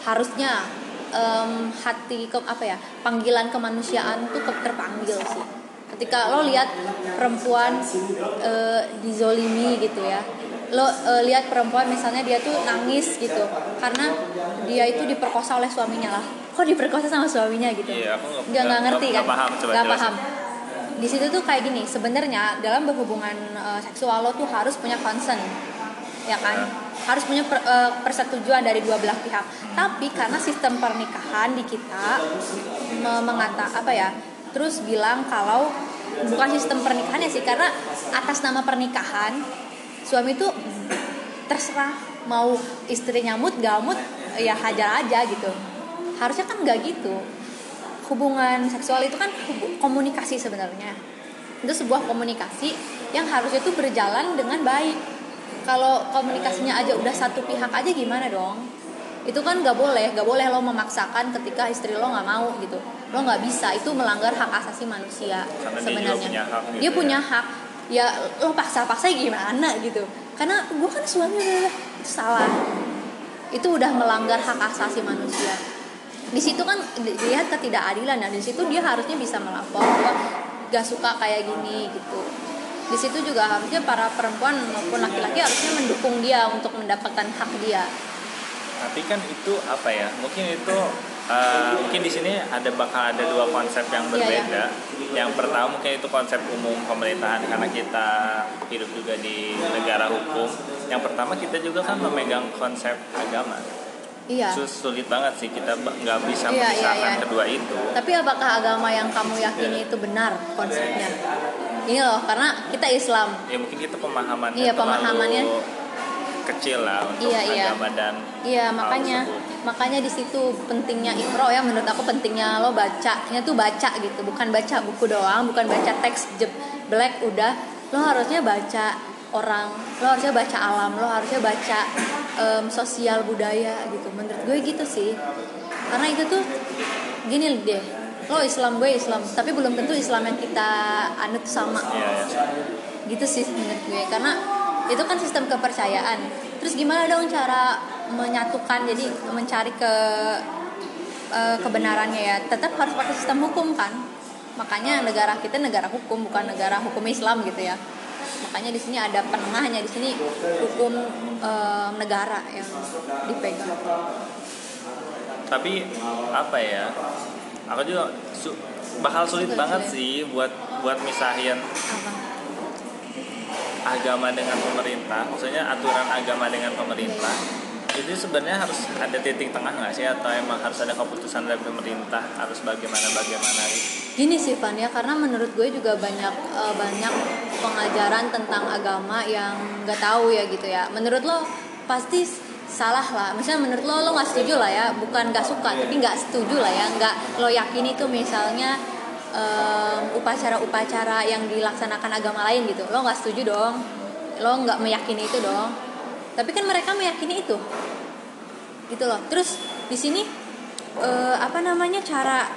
harusnya em, hati ke apa ya panggilan kemanusiaan tuh ke- terpanggil sih. Ketika lo lihat perempuan eh, dizolimi gitu ya lo eh, lihat perempuan misalnya dia tuh nangis gitu karena dia itu diperkosa oleh suaminya lah. Kok diperkosa sama suaminya gitu? Iya, aku nggak- nggak ngerti nggak kan? paham, coba nggak jelasin. paham di situ tuh kayak gini sebenarnya dalam berhubungan eh, seksual lo tuh harus punya concern ya kan? Harus punya per- eh, persetujuan dari dua belah pihak. Tapi karena sistem pernikahan di kita me- mengata apa ya terus bilang kalau bukan sistem pernikahannya sih karena atas nama pernikahan suami tuh terserah mau istrinya gak mood ya hajar aja gitu. Harusnya kan nggak gitu hubungan seksual itu kan komunikasi sebenarnya. Itu sebuah komunikasi yang harusnya itu berjalan dengan baik. Kalau komunikasinya aja udah satu pihak aja gimana dong? Itu kan nggak boleh nggak boleh lo memaksakan ketika istri lo nggak mau gitu. Lo nggak bisa itu melanggar hak asasi manusia Karena dia sebenarnya. juga punya hak gitu dia ya. punya hak. Ya lo paksa-paksa gimana gitu. Karena gue kan suami udah salah. Itu udah melanggar hak asasi manusia di situ kan dilihat ketidakadilan. Dan di situ dia harusnya bisa melapor bahwa gak suka kayak gini gitu. Di situ juga harusnya para perempuan maupun laki-laki harusnya mendukung dia untuk mendapatkan hak dia. Tapi kan itu apa ya mungkin itu uh, mungkin di sini ada bakal ada dua konsep yang Iya, berbeda. yang pertama mungkin itu konsep umum pemerintahan karena kita hidup juga di negara hukum. Yang pertama kita juga kan memegang konsep agama iya Sus- sulit banget sih kita nggak bisa Iya, iya, memisahkan iya. kedua itu tapi apakah agama yang kamu yakini itu benar konsepnya ini loh karena kita Islam ya mungkin kita pemahamannya Iya, pemahamannya. kecil lah untuk Iya, iya. agama dan Iya makanya tersebut. makanya di situ pentingnya ikro ya menurut aku pentingnya lo bacanya tuh baca gitu bukan baca buku doang bukan baca teks black udah lo harusnya baca orang lo harusnya baca alam lo harusnya baca em, sosial budaya gitu. Menurut gue gitu sih. Karena itu tuh gini deh lo Islam gue Islam tapi belum tentu Islam yang kita anut sama. Iya, iya. gitu sih menurut gue karena itu kan sistem kepercayaan. Terus gimana dong cara menyatukan jadi mencari ke eh, kebenarannya ya? Tetap harus pakai sistem hukum kan? Makanya negara kita negara hukum bukan negara hukum Islam gitu ya makanya di sini ada penengahnya di sini hukum eh, negara yang dipegang. Tapi apa ya aku juga su- bakal sulit Sulit, banget sulit. sih buat buat misahin apa? agama dengan pemerintah. Maksudnya aturan agama dengan pemerintah itu sebenarnya harus ada titik tengah nggak sih atau emang harus ada keputusan dari pemerintah harus bagaimana bagaimana Gini sih Van ya, karena menurut gue juga banyak eh, banyak pengajaran tentang agama yang nggak tahu ya gitu ya. Menurut lo pasti salah lah. Misalnya menurut lo lo nggak setuju lah ya, bukan nggak suka, tapi nggak setuju lah ya, nggak lo yakin itu misalnya em, upacara-upacara yang dilaksanakan agama lain gitu. Lo nggak setuju dong, lo nggak meyakini itu dong. Tapi kan mereka meyakini itu, gitu loh. Terus di sini eh, apa namanya cara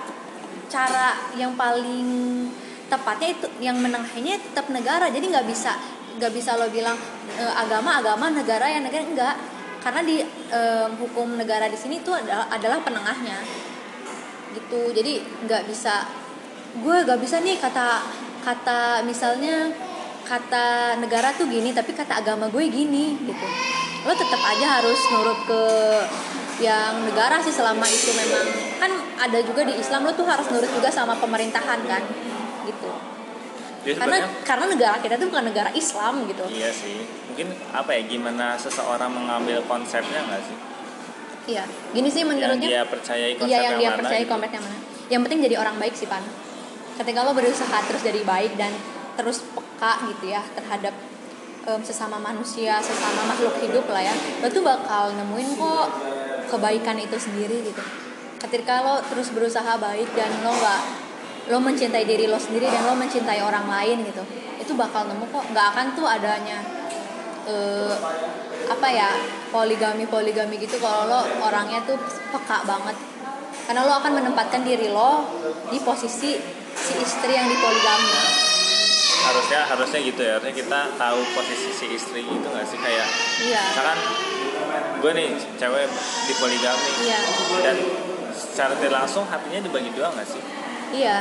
cara yang paling tepatnya itu yang menengahinya tetap negara. Jadi nggak bisa nggak bisa lo bilang e, agama agama negara yang negara enggak karena di em, hukum negara di sini itu adalah adalah penengahnya. Gitu. Jadi nggak bisa gue nggak bisa nih kata kata misalnya kata negara tuh gini tapi kata agama gue gini gitu. Lo tetap aja harus nurut ke yang negara sih selama itu memang. Kan ada juga di Islam lo tuh harus nurut juga sama pemerintahan kan? Gitu. Jadi karena karena negara kita tuh bukan negara Islam gitu. Iya sih. Mungkin apa ya gimana seseorang mengambil konsepnya nggak sih? Iya. Gini sih yang menurutnya. dia percayai konsep iya yang dia mana percaya gitu. yang mana. Yang penting jadi orang baik sih pan. Ketika lo berusaha terus jadi baik dan terus peka gitu ya terhadap em, sesama manusia sesama makhluk hidup lah ya. Lo tuh bakal nemuin kok kebaikan itu sendiri gitu. Ketika lo terus berusaha baik dan lo nggak lo mencintai diri lo sendiri dan lo mencintai orang lain gitu itu bakal nemu kok. Nggak akan tuh adanya eh, apa ya poligami poligami gitu kalau lo orangnya tuh peka banget. Karena lo akan menempatkan diri lo di posisi si istri yang dipoligami harusnya harusnya gitu ya. Harusnya kita tahu posisi si istri itu nggak sih? Kayak iya. misalkan gue nih cewek di poligami. Iya. Dan secara tidak langsung hatinya dibagi dua nggak sih? Iya.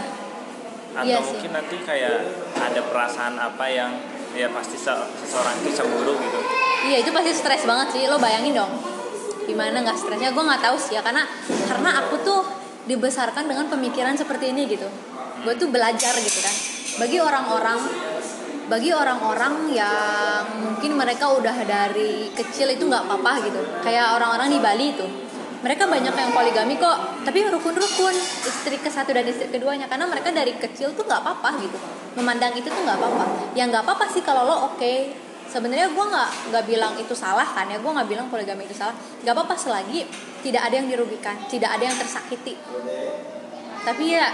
Atau Iya sih. mungkin nanti kayak ada perasaan apa yang ya pasti se- seseorang itu cemburu gitu. Iya itu pasti stres banget sih. Lo bayangin dong gimana nggak stresnya? Gue nggak tahu sih ya karena karena aku tuh dibesarkan dengan pemikiran seperti ini gitu. Gue tuh belajar gitu kan bagi orang-orang bagi orang-orang yang mungkin mereka udah dari kecil itu nggak apa-apa gitu. Kayak orang-orang di Bali itu. Mereka banyak yang poligami kok tapi rukun-rukun istri ke satu dan istri keduanya. Karena mereka dari kecil tuh nggak apa-apa gitu. Memandang itu tuh nggak apa-apa. Yang nggak apa-apa sih kalau lo oke. Sebenarnya gue nggak nggak bilang itu salah kan ya. Gue nggak bilang poligami itu salah. Nggak apa-apa selagi tidak ada yang dirugikan tidak ada yang tersakiti. Tapi ya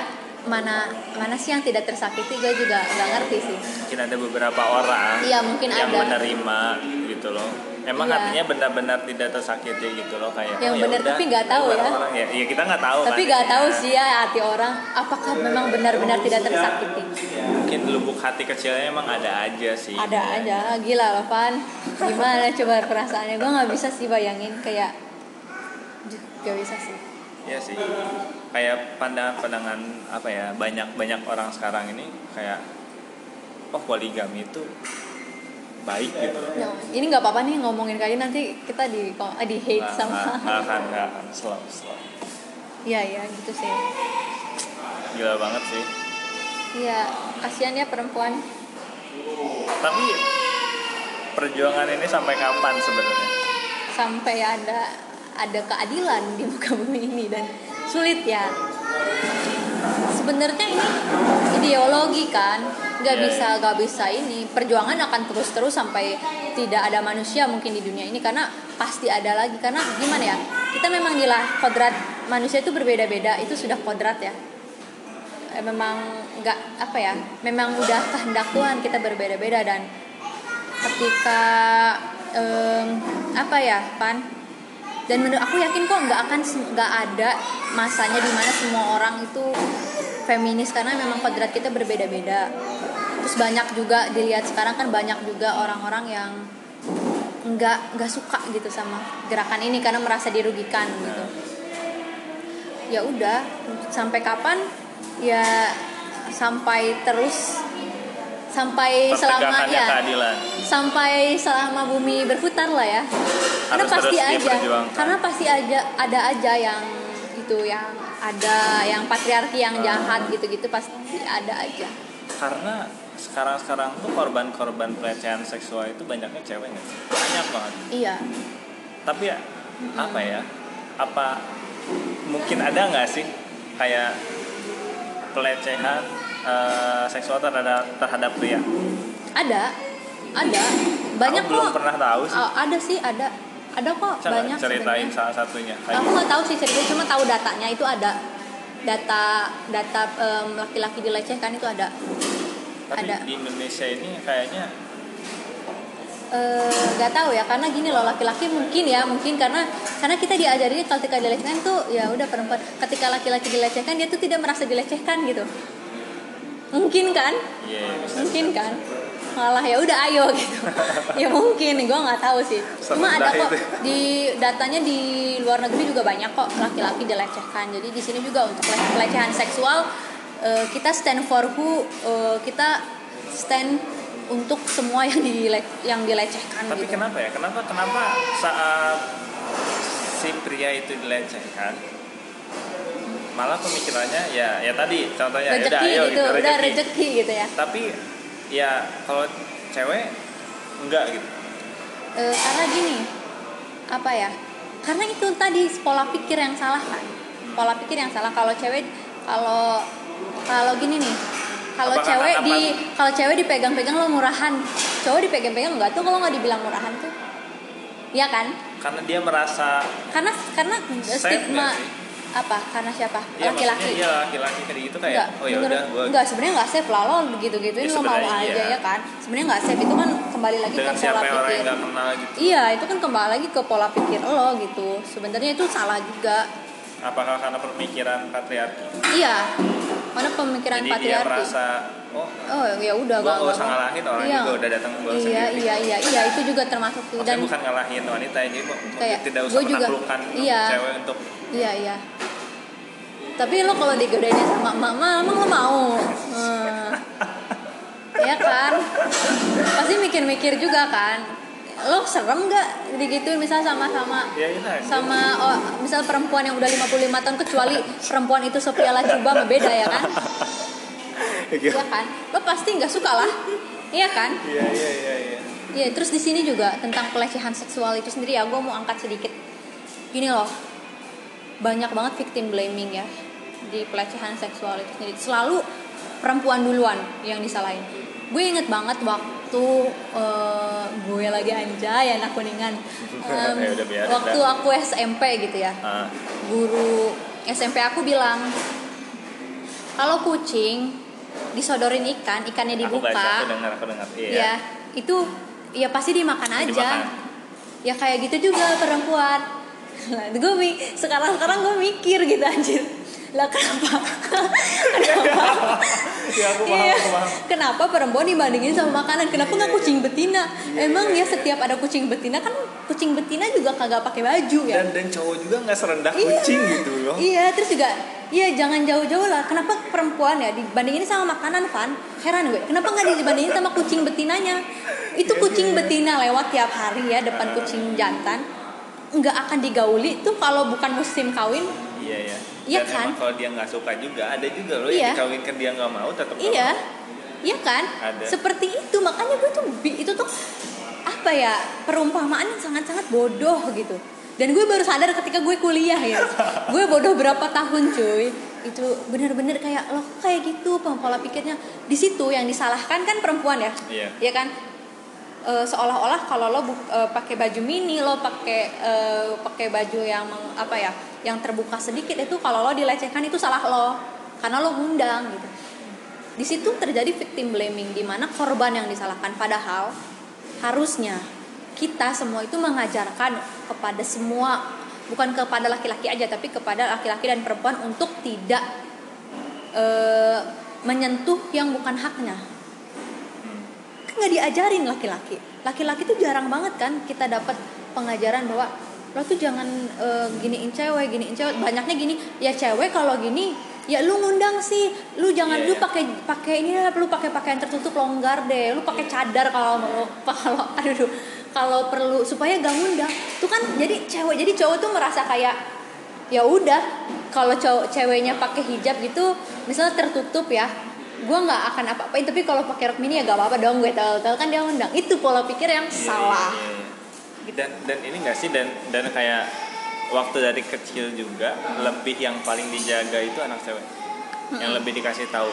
mana mana sih yang tidak tersakiti gue juga nggak ngerti sih. Mungkin ada beberapa orang Iya, mungkin yang ada. menerima gitu loh. Emang Iya. hatinya benar-benar tidak tersakiti gitu loh kayak Yang oh, ya benar, tapi nggak tahu ya. orang. Ya ya kita nggak tahu tapi kan. nggak tahu sih ya hati orang apakah memang benar-benar tidak tersakiti? Mungkin lubuk hati kecilnya emang ada aja sih. Ada aja. Gila loh Van. Gimana coba perasaannya? Gue nggak bisa sih bayangin kayak gak bisa sih Iya sih. Kayak pandangan-pandangan apa ya banyak banyak orang sekarang ini kayak oh poligami itu baik gitu. Ya, ini nggak apa-apa nih ngomongin kali nanti kita di eh, di hate sama nggak nggak akan nggak akan. Slow slow. Iya iya gitu sih. Gila banget sih. Iya kasihan ya perempuan. Tapi perjuangan ini sampai kapan sebenarnya? Sampai ada ada keadilan di muka bumi ini dan sulit ya. Sebenarnya ini ideologi kan nggak Iya, bisa nggak bisa ini. Perjuangan akan terus terus sampai tidak ada manusia mungkin di dunia ini karena pasti ada lagi. Karena gimana ya kita memang dilah kodrat manusia itu berbeda-beda. Itu sudah kodrat ya. Eh, memang nggak apa ya memang udah kehendak Tuhan kita berbeda-beda dan ketika em, apa ya pan dan menurut aku yakin kok nggak akan nggak ada masanya di mana semua orang itu feminis karena memang kodrat kita berbeda-beda. Terus banyak juga dilihat sekarang kan banyak juga orang-orang yang nggak nggak suka gitu sama gerakan ini karena merasa dirugikan gitu. Ya udah sampai kapan? Ya sampai terus sampai selama ya keadilan. sampai selama bumi berputar lah ya. Karena Harus pasti terus aja karena pasti aja ada aja yang itu yang ada yang patriarki yang jahat gitu-gitu pasti ada aja. Karena sekarang-sekarang tuh korban-korban pelecehan seksual itu banyaknya cewek nggak sih? banyak banget. Iya. Tapi ya apa ya? Apa mungkin ada nggak sih kayak pelecehan seksual terhadap terhadap pria? Ada ada. Banyak Aku belum kok. pernah tahu sih. Oh, ada sih ada. Ada kok nggak banyak ceritain sebenarnya. salah satunya. Kayak aku nggak tahu sih ceritanya cuma tahu datanya itu ada. Data data em, laki-laki dilecehkan itu ada. Tapi ada. di Indonesia ini kayaknya Eh, nggak tahu ya karena gini loh laki-laki mungkin ya mungkin karena karena kita diajari ketika dilecehkan tuh ya udah perempuan ketika laki-laki dilecehkan dia tuh tidak merasa dilecehkan gitu mungkin kan? Ya bisa mungkin kan? malah ya udah ayo gitu. Ya mungkin gue nggak tahu sih. Cuma ada kok di datanya di luar negeri juga banyak kok laki-laki dilecehkan. Jadi di sini juga untuk pele- pelecehan seksual eh, kita stand for who eh, kita stand untuk semua yang dile yang dilecehkan tapi gitu. kenapa ya? Kenapa kenapa saat si pria itu dilecehkan malah pemikirannya ya ya tadi contohnya ya udah rezeki ayo gitu udah rezeki. rezeki gitu ya. Tapi ya kalau cewek enggak gitu. Eh, karena gini apa ya karena itu tadi pola pikir yang salah kan. Pola pikir yang salah kalau cewek kalau kalau gini nih kalau cewek di kalau cewek dipegang-pegang lo murahan. Cowok dipegang-pegang enggak tuh kalau nggak dibilang murahan tuh. Iya kan? Karena dia merasa karena karena stigma? Apa karena siapa ya maksudnya laki-laki iya laki-laki kayak gitu kayak Enggak, oh ya udah gue enggak sebenarnya nggak safe lah lo gitu gituin Ya, lo mau sebenarnya aja iya. ya kan sebenarnya nggak safe itu kan kembali lagi dengan ke siapa pola orang pikir yang nggak kenal gitu Iya, itu kan kembali lagi ke pola pikir lo gitu. Sebenarnya itu salah juga. apakah karena pemikiran patriarki Iya. Mana pemikiran jadi dia patriarki? merasa oh Oh ya udah Gua nggak usah ngalahin orang iya. juga udah datang gua Iya sendiri. iya iya iya itu juga termasuk maksudnya dan bukan ngalahin wanita ini Kayak, tidak usah gua juga- menaklukkan iya. cewek untuk iya iya. Tapi lo kalau digodainnya sama mama, emang lo mau? Hmm. Iya kan? Pasti mikir-mikir juga kan. Lo serem nggak digituin misal sama-sama ya itu aja. sama oh, misal perempuan yang udah 55 tahun kecuali perempuan itu Sophia Lajuba mah beda ya kan iya kan lo pasti nggak suka lah iya kan iya iya iya iya iya terus di sini juga tentang pelecehan seksual itu sendiri ya gue mau angkat sedikit gini loh banyak banget victim blaming ya di pelecehan seksual itu sendiri. Selalu perempuan duluan yang disalahin. Gue inget banget waktu eh, gue lagi anjay anak kuningan. Biarin waktu aku SMP gitu ya. Ah, guru SMP aku bilang kalau kucing disodorin ikan ikannya aku dibuka. baca, aku dengar, aku dengar. Iya. ya itu ya pasti dimakan aja. Dimakan. ya kayak gitu juga perempuan. Lah, gue sekarang sekarang gue mikir gitu anjir lah kenapa kenapa ya aku paham, Iya. aku paham. Kenapa perempuan dibandingin sama makanan? Kenapa nggak kucing betina? Emang ya setiap ada kucing betina kan kucing betina juga kagak pakai baju ya? Dan dan cowok juga nggak serendah Iya. kucing gitu loh. Iya, terus juga Iya jangan jauh-jauh lah. Kenapa perempuan ya dibandingin sama makanan Van? Heran gue. Kenapa nggak dibandingin sama kucing betinanya? Itu Iya, kucing iya. betina lewat tiap hari ya depan kucing jantan. Nggak akan digauli tuh kalau bukan musim kawin. Iya ya. Iya Dan kan? kalau dia nggak suka juga ada juga loh Iya. yang dikawinkan dia nggak mau tetap Iya, mau. iya kan? Ada. Seperti itu makanya gue tuh itu tuh apa ya perumpamaan yang sangat-sangat bodoh gitu. Dan gue baru sadar ketika gue kuliah ya. gue bodoh berapa tahun cuy. Itu bener-bener kayak loh kok kayak gitu pola pikirnya. Di situ yang disalahkan kan perempuan ya. Iya. Iya kan? E, seolah-olah kalau lo e, pakai baju mini, lo pakai e, pakai baju yang apa ya, yang terbuka sedikit itu kalau lo dilecehkan itu salah lo karena lo ngundang gitu. Di situ terjadi victim blaming di mana korban yang disalahkan padahal harusnya kita semua itu mengajarkan kepada semua bukan kepada laki-laki aja tapi kepada laki-laki dan perempuan untuk tidak e, menyentuh yang bukan haknya nggak diajarin laki-laki. Laki-laki tuh jarang banget kan kita dapat pengajaran bahwa lo tuh jangan eh, giniin cewek giniin cewek. Banyaknya gini ya cewek kalau gini ya lu ngundang sih. Lu jangan Iya, lu iya. pakai pakai ini lah lu pakai pakaian tertutup longgar deh. Lu pakai cadar kalau mau kalau aduh kalau perlu supaya gak ngundang. Tuh kan jadi cewek jadi cowok tuh merasa kayak ya udah kalau cowok ceweknya pakai hijab gitu misalnya tertutup ya gue nggak akan apa-apain tapi kalau pakai rok mini ya gak apa-apa dong gue tahu-tahu kan dia undang itu pola pikir yang Iya, salah iya, iya. Dan dan ini nggak sih dan dan kayak waktu dari kecil juga lebih yang paling dijaga itu anak cewek. Yang lebih dikasih tahu.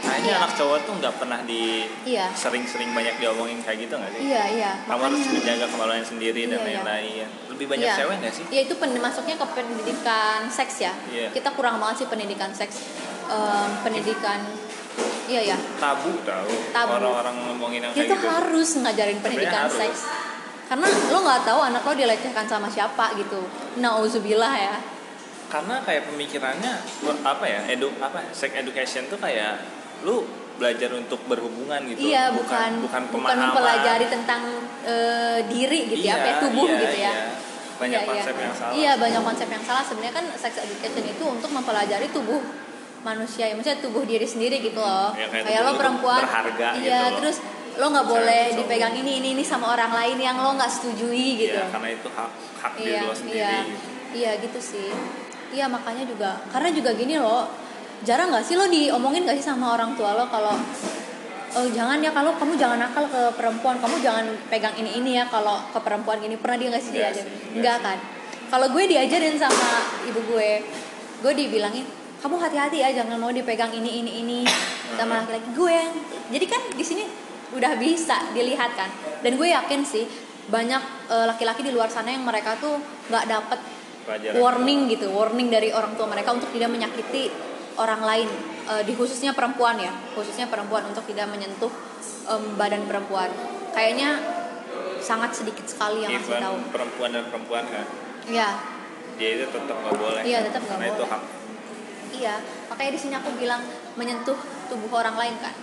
Kayaknya Iya. anak cowok tuh nggak pernah di Iya. sering-sering banyak diomongin kayak gitu nggak sih? iya iya Kamu harus menjaga kemaluan sendiri dan Iya, iya. lain-lain. Lebih banyak Iya. cewek nggak sih? Iya itu pen- masuknya ke pendidikan seks ya. Iya. Kita kurang banget sih pendidikan seks. Em, pendidikan iya ya. Tabu tahu. Tabu. Orang-orang ngomongin yang Kita kayak gitu. harus ngajarin pendidikan harus. seks. Karena lo nggak tahu anak lo dilecehkan sama siapa gitu. Nauzubillah ya. karena kayak pemikirannya apa ya edu apa sex education tuh kayak lu belajar untuk berhubungan gitu Iya, bukan bukan bukan pemahaman mempelajari tentang eh, diri gitu ya, apa ya, tubuh iya, gitu ya. iya. banyak Iya, konsep iya. yang salah Iya, banyak konsep yang salah. Sebenarnya kan sex education itu untuk mempelajari tubuh manusia, ya, maksudnya tubuh diri sendiri gitu loh. Ya, kayak kayak lo perempuan, berharga iya, gitu terus lo nggak boleh dipegang ini ini ini sama orang lain yang lo nggak setujui gitu. Iya, karena itu hak hak diri Iya, lo sendiri iya, gitu. iya gitu sih. Iya makanya juga, karena juga gini loh, jarang nggak sih lo diomongin gak sih sama orang tua lo kalau oh jangan ya kalau kamu jangan nakal ke perempuan kamu jangan pegang ini ini ya kalau ke perempuan gini. Pernah dia nggak sih Nggak diajarin? sih, nggak kan? Kalau gue diajarin sama ibu gue gue dibilangin kamu hati-hati ya jangan mau dipegang ini ini ini sama laki-laki gue yang jadi kan di sini udah bisa dilihat kan. Dan gue yakin sih banyak eh, laki-laki di luar sana yang mereka tuh nggak dapet Pelajaran warning gitu warning dari orang tua mereka untuk tidak menyakiti orang lain. Eh, di khususnya perempuan ya khususnya perempuan untuk tidak menyentuh em, badan perempuan. Kayaknya sangat sedikit sekali yang ngasih tahu. perempuan dan perempuan kan ya dia itu tetap nggak boleh Iya, tetap nggak karena itu boleh. hak iya makanya di sini aku bilang menyentuh tubuh orang lain kan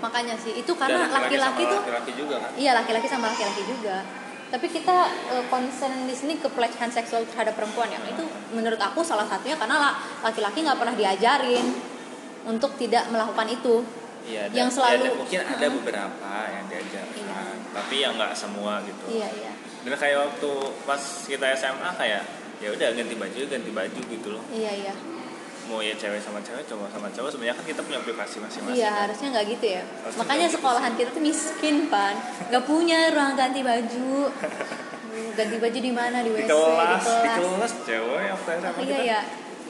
makanya sih itu karena laki-laki tuh laki-laki juga kan Iya laki-laki sama laki-laki juga. Tapi kita eh, concern di sini ke pelecehan seksual terhadap perempuan ya. Itu menurut aku salah satunya karena la- laki-laki nggak pernah diajarin untuk tidak melakukan itu. Iya, dan- Yang selalu- ya, mungkin ada beberapa yang diajarkan, Iya. tapi yang nggak semua gitu. Iya iya Dan kayak waktu pas kita SMA kayak ya udah ganti baju ganti baju gitu loh. iya iya. Mau ya cewek sama cewek, cowok sama cowok sebenarnya kan kita punya privasi masing-masing. Iya kan. harusnya nggak gitu ya. Harusnya Makanya gitu sekolahan kita tuh miskin pan, nggak punya ruang ganti baju. ganti baju di mana di Di WC kelas, di kelas cewek yang Oh iya kita ya.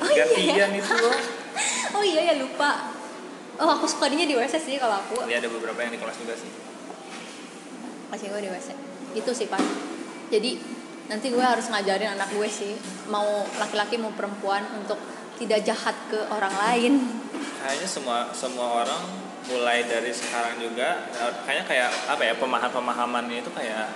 Oh iya. gantian itu loh. Oh iya ya lupa. Oh aku suka dinya di WC sih kalau aku. Ini ada beberapa yang di kelas juga sih. kasih gue di WC itu sih pak jadi nanti gue harus ngajarin anak gue sih mau laki-laki mau perempuan untuk tidak jahat ke orang lain. Kayaknya semua semua orang mulai dari sekarang juga eh, kayaknya kayak apa ya pemahaman pemahaman itu kayak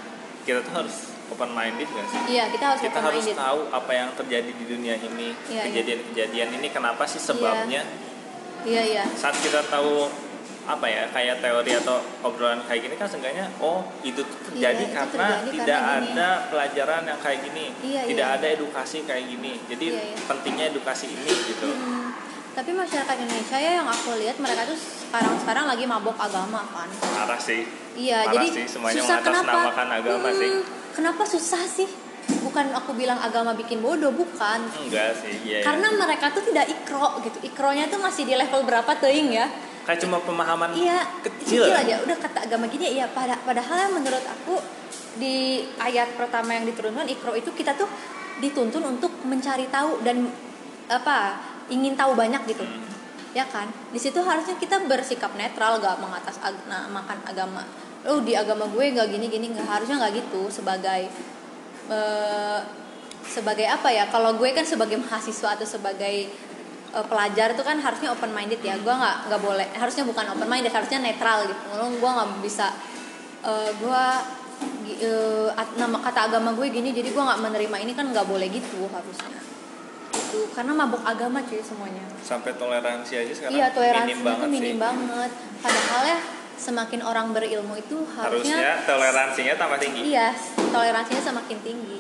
kita tuh harus open minded gak sih? Iya kita harus kita open harus minded tahu apa yang terjadi di dunia ini Iya, iya. kejadian-kejadian ini kenapa sih sebabnya? Iya iya. Saat kita tahu apa ya kayak teori atau obrolan kayak gini kan seenggaknya oh itu tuh terjadi Iya, itu karena terjadi tidak karena gini. ada pelajaran yang kayak gini Iya, tidak iya. ada edukasi kayak gini jadi Iya, iya. pentingnya edukasi ini gitu Hmm, tapi masyarakat Indonesia ya yang aku lihat mereka tuh sekarang sekarang lagi mabok agama kan parah sih Iya, Parah jadi sih, semuanya susah kenapa? agama sih. Kenapa susah sih? Bukan aku bilang agama bikin bodoh, bukan. enggak sih iya iya. Karena mereka tuh tidak ikro gitu. Ikronya tuh masih di level berapa teing ya? Kayak cuma pemahaman Iya, kecil ya. aja. Udah kata agama gini ya. Pada padahal menurut aku di ayat pertama yang diturunkan ikro itu kita tuh dituntun untuk mencari tahu dan apa ingin tahu banyak gitu Hmm. ya kan di situ harusnya kita bersikap netral gak mengatas ag- nah, makan agama oh di agama gue gak gini gini nggak harusnya nggak gitu sebagai eh, sebagai apa ya kalau gue kan sebagai mahasiswa atau sebagai eh, pelajar tuh kan harusnya open minded ya. Gue nggak nggak boleh harusnya bukan open minded harusnya netral gitu. Kalau gue nggak bisa eh, gue at- nama kata agama gue gini jadi gue nggak menerima ini kan nggak boleh gitu harusnya. Itu karena mabuk agama cuy semuanya. Sampai toleransi aja sekarang iya minim toleransinya banget tuh minim sih. banget. Padahal ya semakin orang berilmu itu harusnya, harusnya toleransinya tambah tinggi. Iya toleransinya semakin tinggi.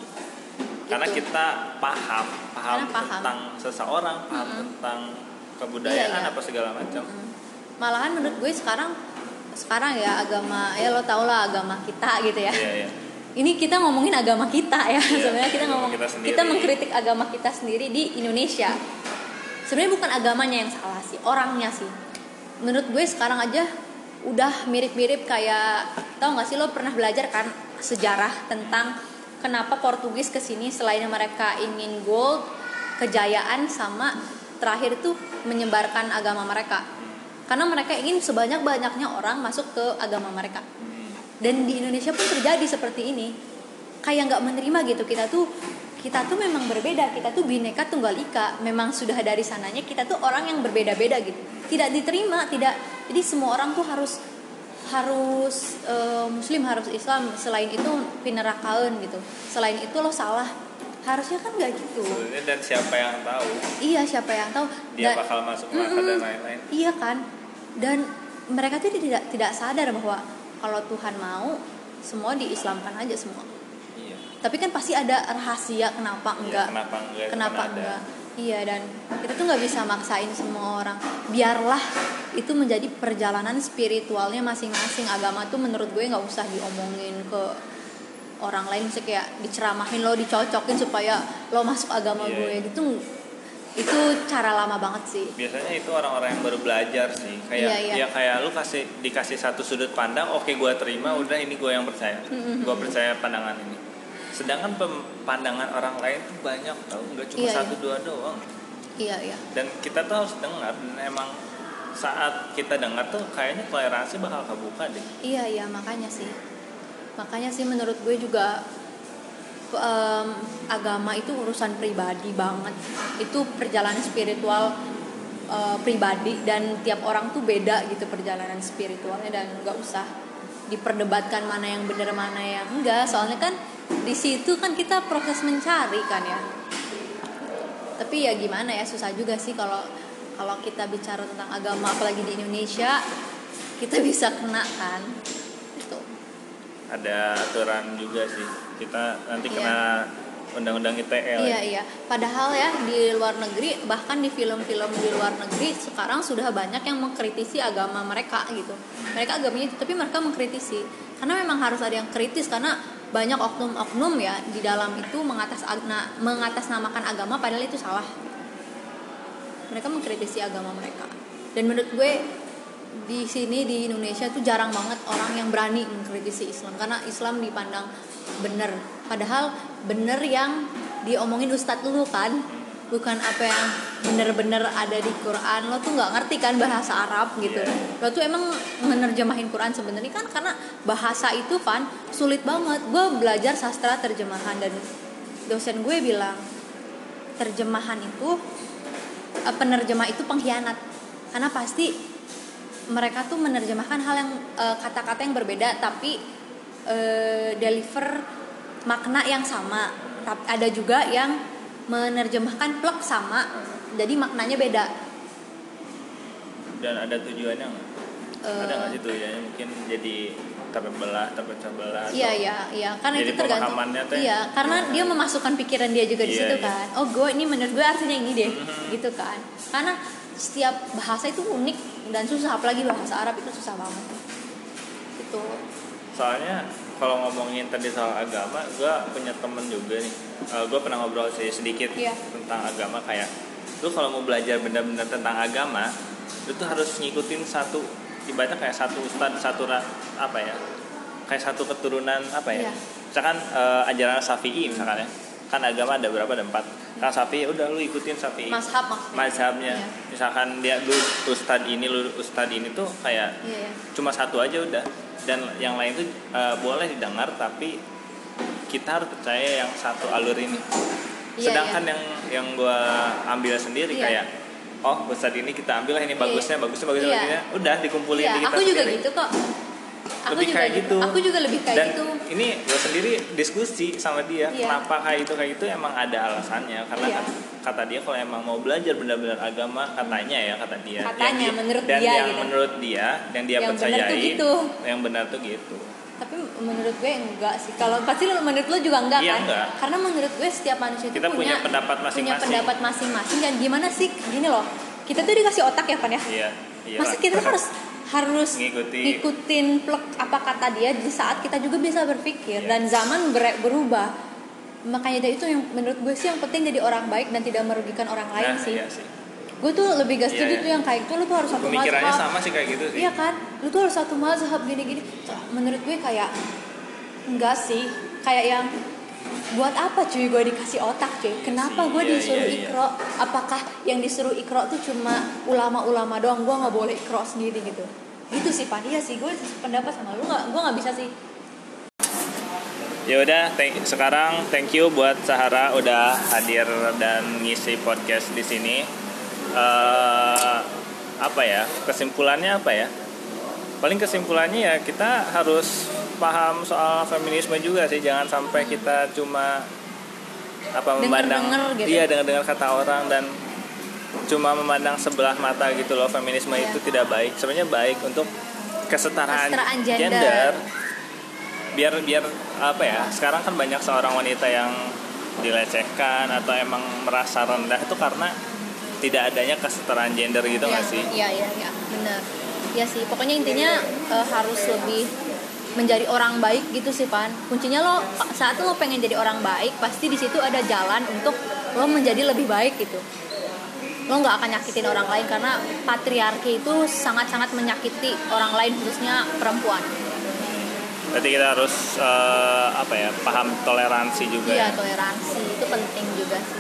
Karena Gitu. kita paham paham, Karena paham. tentang seseorang paham Mm-mm. tentang kebudayaan Iya, iya. apa segala macam Mm. malahan menurut gue sekarang sekarang ya agama ya lo tau lah agama kita gitu ya iya iya ini kita ngomongin agama kita ya Iya, sebenarnya kita ngomong kita kita, mengkritik agama kita sendiri di Indonesia sebenarnya bukan agamanya yang salah sih orangnya sih menurut gue sekarang aja udah mirip-mirip kayak tau gak sih lo pernah belajar kan sejarah tentang kenapa Portugis ke sini selain mereka ingin gold kejayaan sama terakhir tuh menyebarkan agama mereka. Karena mereka ingin sebanyak-banyaknya orang masuk ke agama mereka. Dan di Indonesia pun terjadi seperti ini. Kayak nggak menerima gitu kita tuh kita tuh memang berbeda. Kita tuh bineka tunggal ika. Memang sudah dari sananya kita tuh orang yang berbeda-beda gitu. Tidak diterima tidak. Jadi semua orang tuh harus harus eh, muslim harus Islam selain itu pinerakaan gitu. Selain itu lo salah. Harusnya kan nggak gitu. Sebenarnya dan siapa yang tahu? Iya siapa yang tahu. Dia Dan- bakal masuk neraka dan lain-lain. Iya kan? Dan mereka tuh tidak tidak sadar bahwa kalau Tuhan mau semua diislamkan aja semua. iya. Tapi kan pasti ada rahasia kenapa Iya, enggak. kenapa enggak kenapa ada. Iya dan kita tuh nggak bisa maksain semua orang. Biarlah itu menjadi perjalanan spiritualnya masing-masing. Agama tuh menurut gue nggak usah diomongin ke orang lain. Misalnya kayak diceramahin lo dicocokin supaya lo masuk agama Iya, gue. gitu itu cara lama banget sih. Biasanya itu orang-orang yang baru belajar sih. Kayak Iya, iya. ya kayak lu kasih dikasih satu sudut pandang oke gua terima udah ini gue yang percaya. Gua percaya pandangan ini. Sedangkan pem- pandangan orang lain tuh banyak tau nggak cuma Iya, satu iya. dua doang. Iya iya. Dan kita tuh harus dengar dan emang saat kita dengar tuh kayaknya toleransi bakal kebuka deh. Iya iya makanya sih. Makanya sih menurut gue juga em, agama itu urusan pribadi banget. Itu perjalanan spiritual eh, pribadi dan tiap orang tuh beda gitu perjalanan spiritualnya dan nggak usah diperdebatkan mana yang benar mana yang enggak. Soalnya kan di situ kan kita proses mencari kan ya. Tapi ya gimana ya susah juga sih kalau kalau kita bicara tentang agama apalagi di Indonesia kita bisa kena kan. Itu ada aturan juga sih. Kita nanti Iya. kena undang-undang ITE iya iya. Padahal ya di luar negeri bahkan di film-film di luar negeri sekarang sudah banyak yang mengkritisi agama mereka gitu. Mereka agamanya itu tapi mereka mengkritisi. Karena memang harus ada yang kritis karena banyak oknum-oknum ya di dalam itu mengatas mengatasnamakan agama padahal itu salah. Mereka mengkritisi agama mereka. Dan menurut gue di sini di Indonesia tuh jarang banget orang yang berani mengkritisi Islam. Karena Islam dipandang bener padahal bener yang diomongin ustadz dulu kan. Bukan apa yang bener-bener ada di Quran. Lo tuh nggak ngerti kan bahasa Arab gitu. Iya. lo tuh emang menerjemahin Quran sebenarnya kan karena bahasa itu kan sulit banget. Gue belajar sastra terjemahan dan dosen gue bilang terjemahan itu eh, penerjemah itu pengkhianat. Karena pasti mereka tuh menerjemahkan hal yang eh, kata-kata yang berbeda tapi eh, deliver makna yang sama tapi ada juga yang menerjemahkan plek sama jadi maknanya beda Dan ada tujuannya nggak? Eh, ada nggak sih tujuannya mungkin jadi terbelah, terpecah belah? Iya iya iya karena itu tergantung tuh iya karena dia memasukkan pikiran dia juga di Iya, situ iya. kan oh gue ini menurut gue artinya ini deh Mhm. gitu kan karena setiap bahasa itu unik dan susah apalagi bahasa Arab itu susah banget gitu Soalnya kalau ngomongin tadi soal agama, gue punya temen juga nih. gue pernah ngobrol sih sedikit Iya. tentang agama kayak lu kalau mau belajar benar-benar tentang agama, lu tuh harus ngikutin satu ibaratnya kayak satu ustad satu ra- apa ya kayak satu keturunan apa ya Iya. misalkan eh, ajaran Syafi'i misalkan ya kan agama ada berapa ada empat kan Syafi'i udah lu ikutin Syafi'i Mashab maksudnya. mazhabnya Iya. misalkan dia lu ustad ini lu ustad ini tuh kayak Iya, iya. cuma satu aja udah dan yang lain tuh eh, boleh didengar tapi kita harus percaya yang satu alur ini Iya, sedangkan yang yang gue ambil sendiri Iya. kayak oh ustad ini kita ambil lah ini Iya, bagusnya iya. bagusnya bagusnya Iya. bagusnya udah dikumpulin Iya, di kita aku juga sendiri. gitu kok aku lebih juga kayak gitu. aku juga lebih kayak dan gitu ini gue sendiri diskusi sama dia Iya. kenapa kayak itu kayak itu emang ada alasannya karena kan kata dia kalau emang mau belajar benar-benar agama katanya ya kata dia Katanya, Yang menurut dan dia yang gitu. menurut dia yang dia Yang benar percayai gitu. yang benar tuh gitu tapi menurut gue enggak sih kalau pasti lo- menurut lo juga enggak Iya, kan enggak. karena menurut gue setiap manusia itu Kita punya pendapat punya masing-masing. pendapat masing-masing dan gimana sih gini loh kita tuh dikasih otak ya pan ya iya iya masa kita harus harus Ngikuti. ngikutin plek apa kata dia di saat kita juga bisa berpikir Iya. dan zaman ber- berubah makanya dari itu yang menurut gue sih yang penting jadi orang baik dan tidak merugikan orang lain nah, sih iya sih gue tuh lebih gak setuju Iya, iya. tuh yang kayak itu lu tuh harus satu mazhab sama sih kayak gitu sih Iya kan, lu tuh harus satu mazhab gini-gini. Menurut gue kayak enggak sih, kayak yang buat apa cuy gue dikasih otak cuy? Kenapa gue Iya, disuruh iya, iya. ikro? Apakah yang disuruh ikro tuh cuma ulama-ulama doang? Gue nggak boleh ikro sendiri gitu. Gitu sih pan, iya sih gue pendapat sama lu. Nggak, gue nggak bisa sih. ya udah thank- sekarang thank you buat Sahara udah hadir dan ngisi podcast di sini. Eh, apa ya? Kesimpulannya apa ya? Paling kesimpulannya ya kita harus paham soal feminisme juga sih. Jangan sampai kita cuma apa memandang gitu. iya dengar-dengar kata orang dan cuma memandang sebelah mata gitu loh feminisme Iya. itu tidak baik sebenarnya baik untuk kesetaraan, Kesetaraan gender. biar biar apa ya sekarang kan banyak seorang wanita yang dilecehkan atau emang merasa rendah itu karena tidak adanya kesetaraan gender gitu nggak Iya, sih Iya iya iya, benar. Iya sih, pokoknya intinya eh, harus lebih menjadi orang baik gitu sih pan. Kuncinya lo saat lo pengen jadi orang baik, pasti di situ ada jalan untuk lo menjadi lebih baik gitu. Lo nggak akan nyakitin orang lain karena patriarki itu sangat-sangat menyakiti orang lain khususnya perempuan. berarti kita harus eh, apa ya paham toleransi juga Iya ya toleransi itu penting juga sih.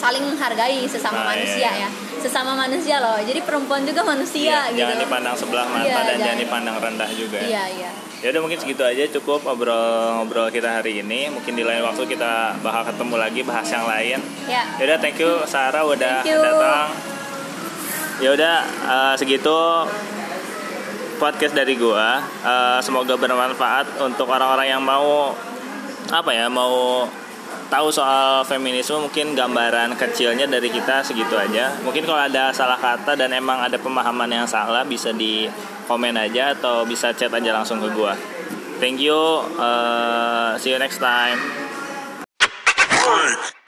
Saling menghargai sesama Nah, iya, manusia iya. ya, sesama manusia loh. Jadi perempuan juga manusia Iya, gitu. jangan dipandang sebelah mata Iya, dan jangan jangan- dipandang rendah juga ya. Iya iya. Ya udah mungkin segitu aja cukup ngobrol-ngobrol kita hari ini. Mungkin di lain waktu kita bakal ketemu lagi bahas yang lain. Ya. Ya udah thank you Sarah udah you. datang. Ya udah eh, segitu podcast dari gua. Eh, semoga bermanfaat untuk orang-orang yang mau apa ya mau tahu soal feminisme mungkin gambaran kecilnya dari kita segitu aja mungkin kalau ada salah kata dan emang ada pemahaman yang salah bisa di komen aja atau bisa chat aja langsung ke gua. Thank you eh, see you next time